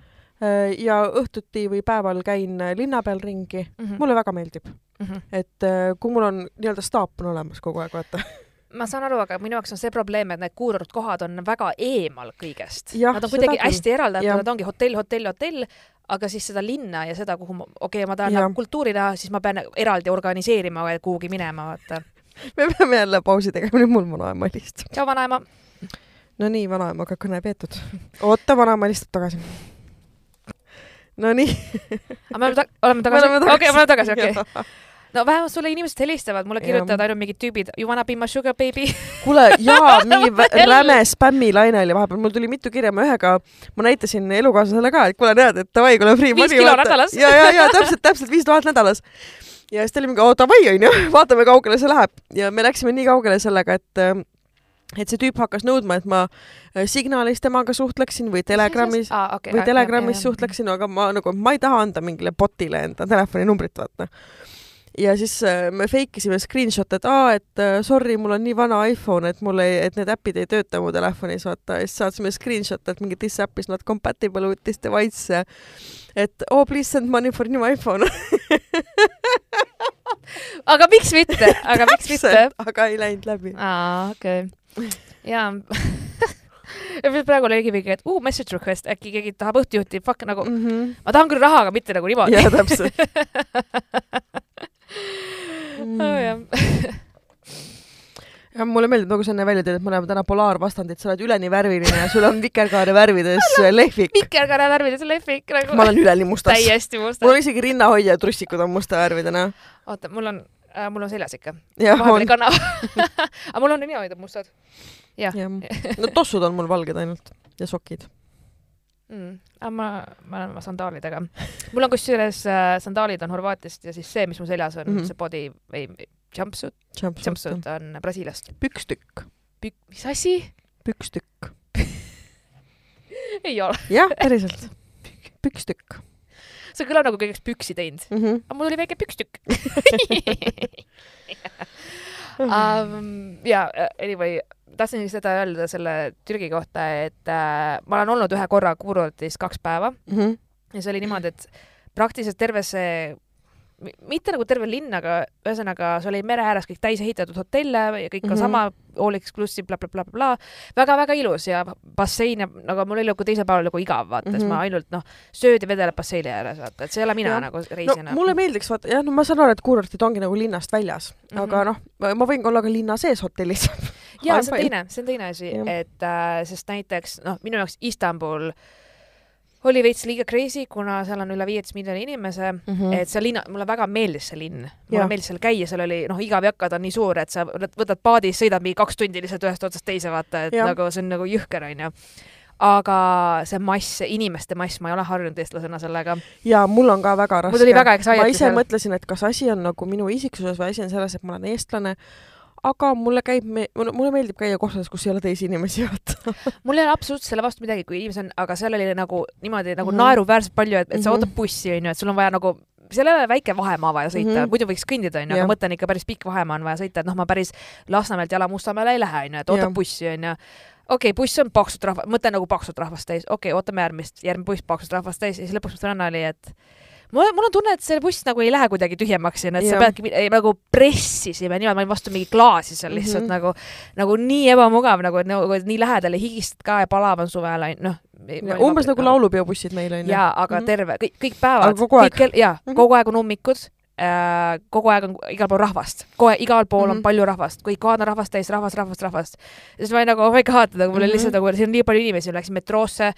ja õhtuti või päeval käin linna peal ringi mm, -hmm. mulle väga meeldib mm. -hmm. et äh, kui mul on nii-öelda staap on olemas kogu aeg, vaata ma saan aru, aga minu jaoks on see probleem, et need kuurortkohad on väga eemal kõigest. Nad on kuidagi hästi eraldatud, nad ongi hotell, hotell, hotell, aga siis seda linna ja seda, kuhu ma, okei okay,, ma tahan nagu kultuuri näha, siis ma pean eraldi organiseerima kuhugi minema, vaata. me peame jälle pausi tegema, nüüd mul vanaema helistab. tšau, vanaema. Nonii, vanaemaga kõne peetud. oota, vanaema helistab tagasi. Nonii. aga me oleme tagasi? okei, me oleme tagasi, okei okay no vähemalt sulle inimesed helistavad, mulle kirjutavad ainult mingid tüübid, you wanna be my sugar baby kuule, jaa, mingi räme spämmilaine oli vahepeal, mul tuli mitu kirja, ma ühega, ma näitasin elukaaslasele ka, et kuule, näed, et davai, kuule, free money. viis kilo nädalas. ja, ja, ja täpselt, täpselt viis tuhat nädalas. ja siis ta oli mingi, oo davai, onju, vaatame, kaugele see läheb. ja me läksime nii kaugele sellega, et et see tüüp hakkas nõudma, et ma äh, signaalis temaga suhtleksin või Telegramis ah, okay, või Telegramis okay, suhtleksin, aga ma nagu, ma ei taha anda mingile bot'ile enda telefoninumbrit, vaata ja siis äh, me fake isime screenshot'e, et aa, et äh, sorry, mul on nii vana iPhone, et mul ei, et need äpid ei tööta mu telefonis, vaata, ja siis saatsime screenshot'e, et mingi this app is not compatible with this device. et oh please send money for new iPhone aga miks mitte, aga miks mitte? aga ei läinud läbi. aa, okei okay.. jaa praegu oli mingi, et uh, message request, äkki keegi tahab õhtujuhti, fuck nagu mm, -hmm. ma tahan küll raha, aga mitte nagu niimoodi. jaa, täpselt. oh, jah ja mulle meeldib, nagu sa enne välja tõid, et me oleme täna polaarvastandid, sa oled üleni värviline ja sul on vikerkaare värvides lehvik. vikerkaare värvides lehvik nagu. ma olen üleni mustas. täiesti mustas. mul on isegi rinnahoidja ja trussikud on musta värvidena. oota, mul on äh,, mul on seljas ikka. vahepeal ei kanna aga mul on rinnahoidjad mustad. jah ja. no tossud on mul valged ainult ja sokid mm,. aga ma, ma olen oma sandaalidega. mul on kusjuures äh, sandaalid on Horvaatiast ja siis see, mis mu seljas on mm, -hmm. see body või jumpsuit, jumpsuit, jumpsuit on Brasiiliast. pükstükk. Pük-, mis asi? pükstükk ei ole. jah, päriselt. pükstükk. see kõlab nagu keegi oleks püksi teinud mm. -hmm. aga mul oli väike pükstükk um, ja anyway, tahtsin seda öelda selle Türgi kohta, et äh, ma olen olnud ühe korra kuurortis kaks päeva mm -hmm. ja see oli niimoodi, et praktiliselt terve see mitte nagu terve linn, aga ühesõnaga, see oli mere ääres kõik täis ehitatud hotelle ja kõik on mm -hmm. sama, all exclusive bla, bla, blablabla, väga-väga ilus ja bassein ja nagu mul oli nagu teisel päeval nagu igav, vaata mm, -hmm. siis ma ainult noh, sööd ja vedeled basseini ääres, vaata, et see ei ole mina ja. nagu reisijana no,. mulle meeldiks, vaata jah, no ma saan aru, et kuurortid ongi nagu linnast väljas mm, -hmm. aga noh, ma võin olla ka linna sees hotellis jaa, see on teine, see on teine asi, et äh, sest näiteks noh, minu jaoks Istanbul äh, oli veits liiga crazy, kuna seal on üle viieteist miljoni inimese mm, -hmm. et see linna, mulle väga meeldis see linn. mulle meeldis seal käia, seal oli noh, igav jakka, ta on nii suur, et sa võtad paadis, sõidad mingi kaks tundi lihtsalt ühest otsast teise, vaata, et ja. nagu see on nagu jõhker, onju aga see mass, inimeste mass, ma ei ole harjunud eestlasena sellega. ja mul on ka väga raske. mul tuli väga excited ma ise seal. mõtlesin, et kas asi on nagu minu isiksuses või asi on selles, et ma olen eestlane, aga mulle käib me-, mulle meeldib käia kohtades, kus ei ole teisi inimesi, vaata. mul ei ole absoluutselt selle vastu midagi, kui inimesed on, aga seal oli nagu niimoodi nagu mm. -hmm. naeruväärselt palju, et, et sa Mhm. ootad bussi, onju, et sul on vaja nagu seal ei ole väike vahemaa vaja sõita mm. -hmm. muidu võiks kõndida, onju, aga Jah. mõtlen ikka päris pikk vahemaa on vaja sõita, et noh, ma päris Lasnamäelt jala Mustamäele ei lähe, onju, et ootab bussi, onju. okei okay,, buss on paksult rahva, mõtlen nagu paksult rahvast täis, okei okay,, ootame järgmist, järgmine buss paksult rahvast täis ja siis lõpuks mu sõnanna oli, et mul, mul on tunne, et see buss nagu ei lähe kuidagi tühjemaks, onju, et sa Jah. peadki nagu pressisime niimoodi, ma olin vastu mingi klaasi seal lihtsalt mm Mhm. -hmm. nagu, nagu nii ebamugav nagu, et nagu et nii lähedal ja higistad ka ja palav on suvel, noh. umbes nagu laulupeobussid meil on ju. jaa, aga Mhm. terve, kõik, kõik päevad. Aga kogu aeg? kõik, jaa Mhm. kogu aeg on ummikud äh, kogu aeg on igal pool rahvast, kohe igal pool mm -hmm. Mhm. on palju rahvast, kõik kohad on rahvast täis, rahvast, rahvast, rahvast. siis ma olin nagu, oh my god, nagu mul oli Mhm. lihtsalt nagu, siin on nii palju inimesi, läksin metroosse,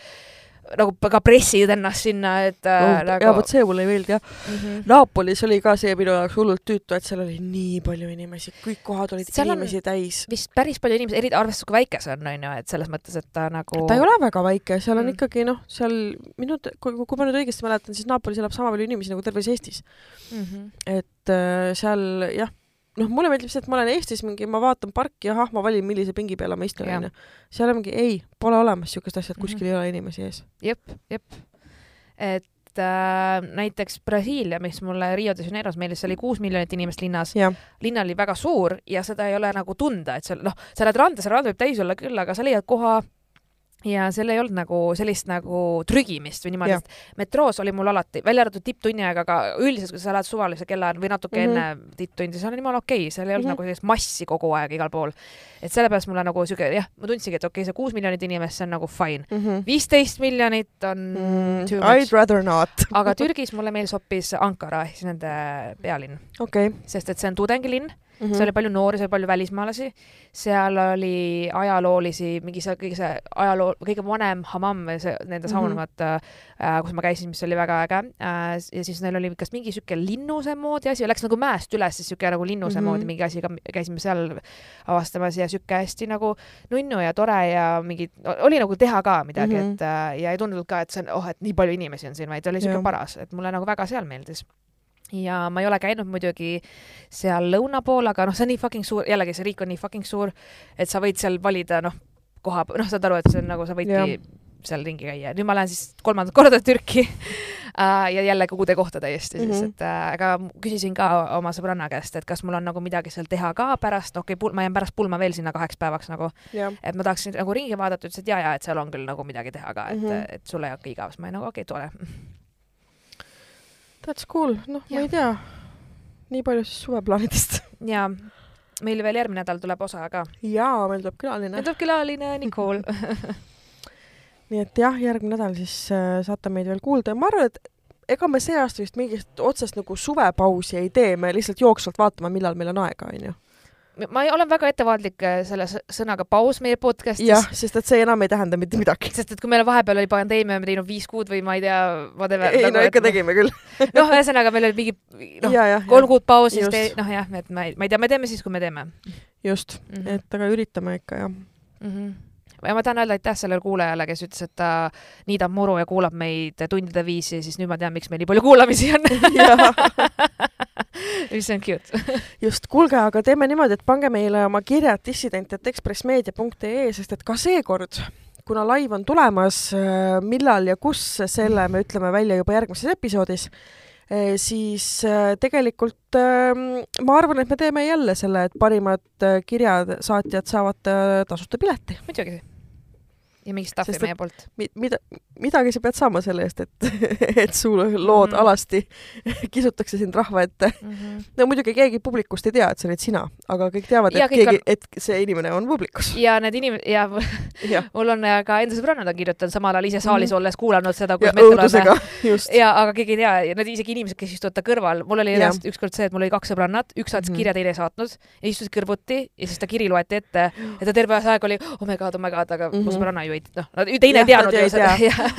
nagu ka pressid ennast sinna, et äh, ja nagu vot see mulle ei meeldi jah. mm -hmm. Naapolis oli ka see minu jaoks hullult tüütu, et seal oli nii palju inimesi, kõik kohad olid Seal inimesi täis. vist päris palju inimesi, eriti arvestades, kui väike see on, on ju, et selles mõttes, et ta nagu ta ei ole väga väike, seal on Mm. mm. ikkagi noh, seal minu, kui, kui ma nüüd õigesti mäletan, siis Naapolis elab sama palju inimesi nagu terves Eestis. mm. -hmm. et äh, seal jah, noh, mulle meeldib see, et ma olen Eestis mingi, ma vaatan parki, ahah, ma valin, millise pingi peale ma istun, onju. seal on mingi, ei, pole olemas siukest asja, et kuskil mm -hmm. ei ole inimesi ees. jep, jep. et äh, näiteks Brasiilia, mis mulle Rio de Janeiros meeldis, seal oli kuus miljonit inimest linnas. linn oli väga suur ja seda ei ole nagu tunda, et seal noh, sa lähed randa, see rand võib täis olla küll, aga sa leiad koha ja seal ei olnud nagu sellist nagu trügimist või niimoodi, sest metroos oli mul alati, välja arvatud tipptunni aeg, aga üldiselt, kui sa lähed suvalise kella või natuke mm Mhm. -hmm. enne tipptundi, see on jumala okei okay. seal ei olnud Mhm. nagu sellist massi kogu aeg igal pool. et sellepärast mulle nagu siuke jah, ma tundsingi, et okei okay,, see kuus miljonit inimest, see on nagu fine. viisteist miljonit on Mm, too I'd much. rather not. aga Türgis mulle meeldis hoopis Ankara ehk siis nende pealinn, okei. sest et see on tudengilinn Mhm. seal oli palju noori, seal oli palju välismaalasi, seal oli ajaloolisi, mingi see kõige see ajaloo, kõige vanem hammam või see nende saun Mhm. vaata äh, kus ma käisin, mis oli väga äge äh, ja siis neil oli kas mingi siuke linnuse moodi asi, läks nagu mäest üles, siis siuke nagu linnuse mm Mhm. -hmm. moodi mingi asi ka, käisime seal avastamas ja siuke hästi nagu nunnu ja tore ja mingi, oli nagu teha ka midagi mm, Mhm. -hmm. et äh, ja ei tundunud ka, et see on, oh, et nii palju inimesi on siin, vaid oli siuke Jah. paras, et mulle nagu väga seal meeldis ja ma ei ole käinud muidugi seal lõuna pool, aga noh, see on nii fucking suur, jällegi see riik on nii fucking suur, et sa võid seal valida noh, koha, noh, saad aru, et see on nagu sa võidki seal ringi käia. nüüd ma lähen siis kolmandat korda Türki äh, ja jälle uude kohta täiesti siis, Mhm. et äh, aga küsisin ka oma sõbranna käest, et kas mul on nagu midagi seal teha ka pärast, okei okay,, ma jään pärast pulma veel sinna kaheks päevaks nagu, et ma tahaksin nagu ringi vaadata, ütles, et ja, ja et seal on küll nagu midagi teha ka, et mm. -hmm. et sul ei hakka igavaks. ma olin nagu okei okay,, tore. That's cool, noh, ma ei tea. nii palju siis suveplaanidest. ja meil veel järgmine nädal tuleb osa ka. jaa, meil tuleb külaline meil. tuleb külaline Nicole nii et jah, järgmine nädal siis äh, saate meid veel kuulda ja ma arvan, et ega me see aasta vist mingit otsest nagu suvepausi ei tee, me lihtsalt jooksvalt vaatame, millal meil on aega, onju. Ma olen väga ettevaatlik äh, selle sõnaga paus meie podcast'is. jah, sest et see enam ei tähenda mitte midagi. sest et kui meil vahepeal oli pandeemia, me teinud viis kuud või ma ei tea, whatever. ei no ikka tegime küll. noh, ühesõnaga meil oli mingi noh, kolm kuud pausi, siis te, noh jah, et ma ei, ma ei tea, me teeme siis, kui me teeme just mm. -hmm. et aga üritame ikka jah. Mm -hmm. Ja ma tahan öelda aitäh sellele kuulajale, kes ütles, et ta niidab muru ja kuulab meid tundide viisi, siis nüüd ma tean, miks meil nii palju kuulamisi on. Mis on cute. just, kuulge, aga teeme niimoodi, et pange meile oma kirjad dissident.ekspressmeedia.ee, sest et ka seekord kuna live on tulemas, millal ja kus, selle me ütleme välja juba järgmises episoodis, siis äh, tegelikult ähm, ma arvan, et me teeme jälle selle, et parimad äh, kirjasaatjad saavad äh, tasuta pileti. muidugi. Ja mingi stuff'i meie poolt. Mi-, mida, midagi sa pead saama selle eest, et, et su lood Mhm. alasti kisutakse sind rahva ette. Mm -hmm. no muidugi keegi publikust ei tea, et see oled sina, aga kõik teavad, Ja et keegi, et see inimene on publikus. ja need inimesed ja jah, mul on äh, ka enda sõbrannad on kirjutanud samal ajal ise saalis Mhm. olles kuulanud seda, ja kuidas me õudusega, just. ja aga keegi ei tea ja need isegi inimesed, kes istuvad ta kõrval, mul oli reaalselt ükskord see, et mul oli kaks sõbrannat, üks saatis mm. -hmm. kirja, teine ei saatnud ja istusid kõrvuti ja siis ta kiri loeti ette ja ta terve aeg oli oh my god, oh my god, aga mm -hmm. mu sõbranna ju ei, noh, teine Jah, ei teadnud nad ju seda,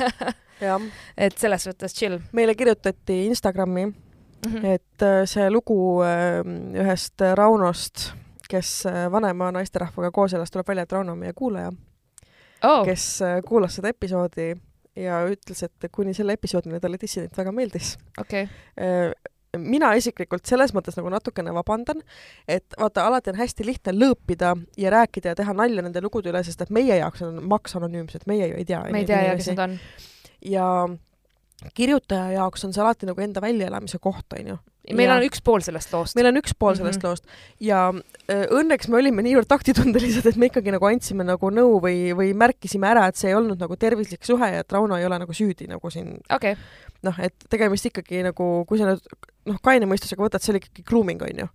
jah, et selles suhtes chill meile kirjutati Instagrami, mm. -hmm. et äh, see lugu äh, ühest Raunost, kes äh, vanema naisterahvaga koos elas, tuleb välja, et Rauno on meie kuulaja. oh. kes äh, kuulas seda episoodi ja ütles, et kuni selle episoodini talle dissident väga meeldis okei okay. Mina isiklikult selles mõttes nagu natukene vabandan, et vaata, alati on hästi lihtne lõõpida ja rääkida ja teha nalja nende lugude üle, sest et meie jaoks on maks anonüümsed, meie ju ei tea. me ei tea ja kes nad on. ja kirjutaja jaoks on see alati nagu enda väljaelamise koht, onju. meil Ja- on üks pool sellest loost. meil on üks pool sellest mm. -hmm. loost ja äh, õnneks me olime niivõrd taktitundelised, et me ikkagi nagu andsime nagu nõu või, või märkisime ära, et see ei olnud nagu tervislik suhe ja et Rauno ei ole nagu süüdi nagu siin okei, noh, et tegemist ikkagi nagu, kui sa nüüd noh, kaine mõistusega võtad, see oli ikkagi grooming on ju.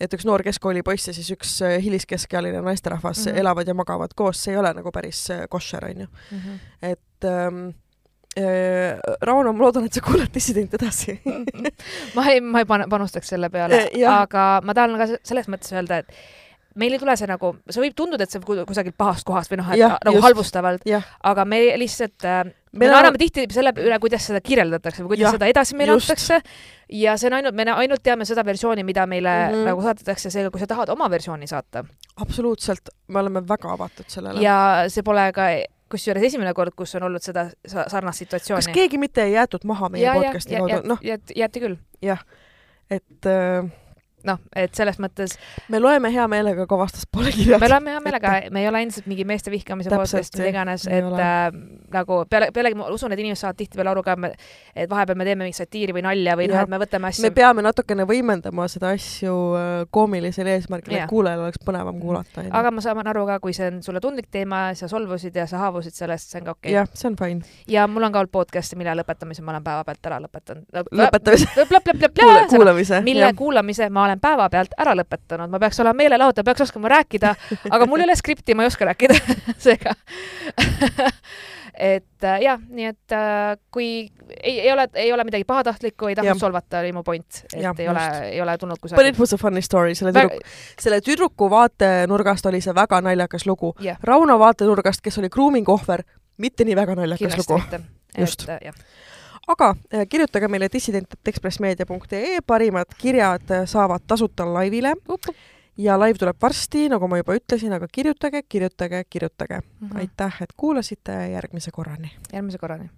et üks noor keskkoolipoiss ja siis üks äh, hiliskeskealine naisterahvas mm. -hmm. elavad ja magavad koos, see ei ole nagu päris äh, koššer on ju, et ähm, äh, Rauno, ma loodan, et sa kuulad dissident edasi ma ei, ma ei panustaks selle peale jah. aga ma tahan ka se- selles mõttes öelda, et meil ei tule see nagu, see võib tunduda, et see on kusagilt pahast kohast või noh, et Jah, nagu just. halvustavalt, aga me lihtsalt äh, me naerame tihti selle üle, kuidas seda kirjeldatakse või kuidas Jah, seda edasi meile antakse ja see on ainult, me ainult teame seda versiooni, mida meile mm. -hmm. nagu saadetakse, seega kui sa tahad oma versiooni saata absoluutselt, me oleme väga avatud sellele. ja see pole ka kusjuures esimene kord, kus on olnud seda sa- sarnast situatsiooni. kas keegi mitte ei jäetud maha meie podcast'i kaudu, noh, jäeti küll, et äh, noh, et selles mõttes me loeme hea meelega ka vastaspoole kirjad. me oleme hea meelega, me ei ole endiselt mingi meeste vihkamise podcast jah, iganes, et äh, nagu peale, pealegi ma usun, et inimesed saavad tihtipeale aru ka, et vahepeal me teeme mingit satiiri või nalja või noh, et me võtame me asju peame natukene võimendama seda asju äh, koomilisel eesmärgil, et kuulajal oleks põnevam kuulata. aga ma saan aru ka, kui see on sulle tundlik teema, sa solvusid ja sa haavusid sellest, see on ka okei okay.. jah, see on fine. ja mul on ka olnud podcast'e, mille lõpetamise ma olen päevapealt ära lõpetanud. lõpetamise, mille kuulamise ma olen päevapealt ära lõpetanud, ma peaks olema meelelahutajal, peaks oskama rääkida, aga mul ei ole skripti, ma ei oska rääkida, seega et äh, jah, nii et äh, kui ei, ei ole, ei ole midagi pahatahtlikku, ei tahtnud Jah. solvata, oli mu point, et ja, ei ole just., ei ole tulnud But it kusagil. was a funny story, selle tüdruku, selle tüdruku vaatenurgast oli see väga naljakas lugu. jah, Rauno vaatenurgast, kes oli grooming ohver, mitte nii väga naljakas kindlasti lugu. Just. äh, jah, aga äh, kirjutage meile dissident.ekspressmeedia.ee, parimad kirjad äh, saavad tasuta laivile ja laiv tuleb varsti, nagu ma juba ütlesin, aga kirjutage, kirjutage, kirjutage. Mhm. aitäh, et kuulasite, järgmise korrani. järgmise korrani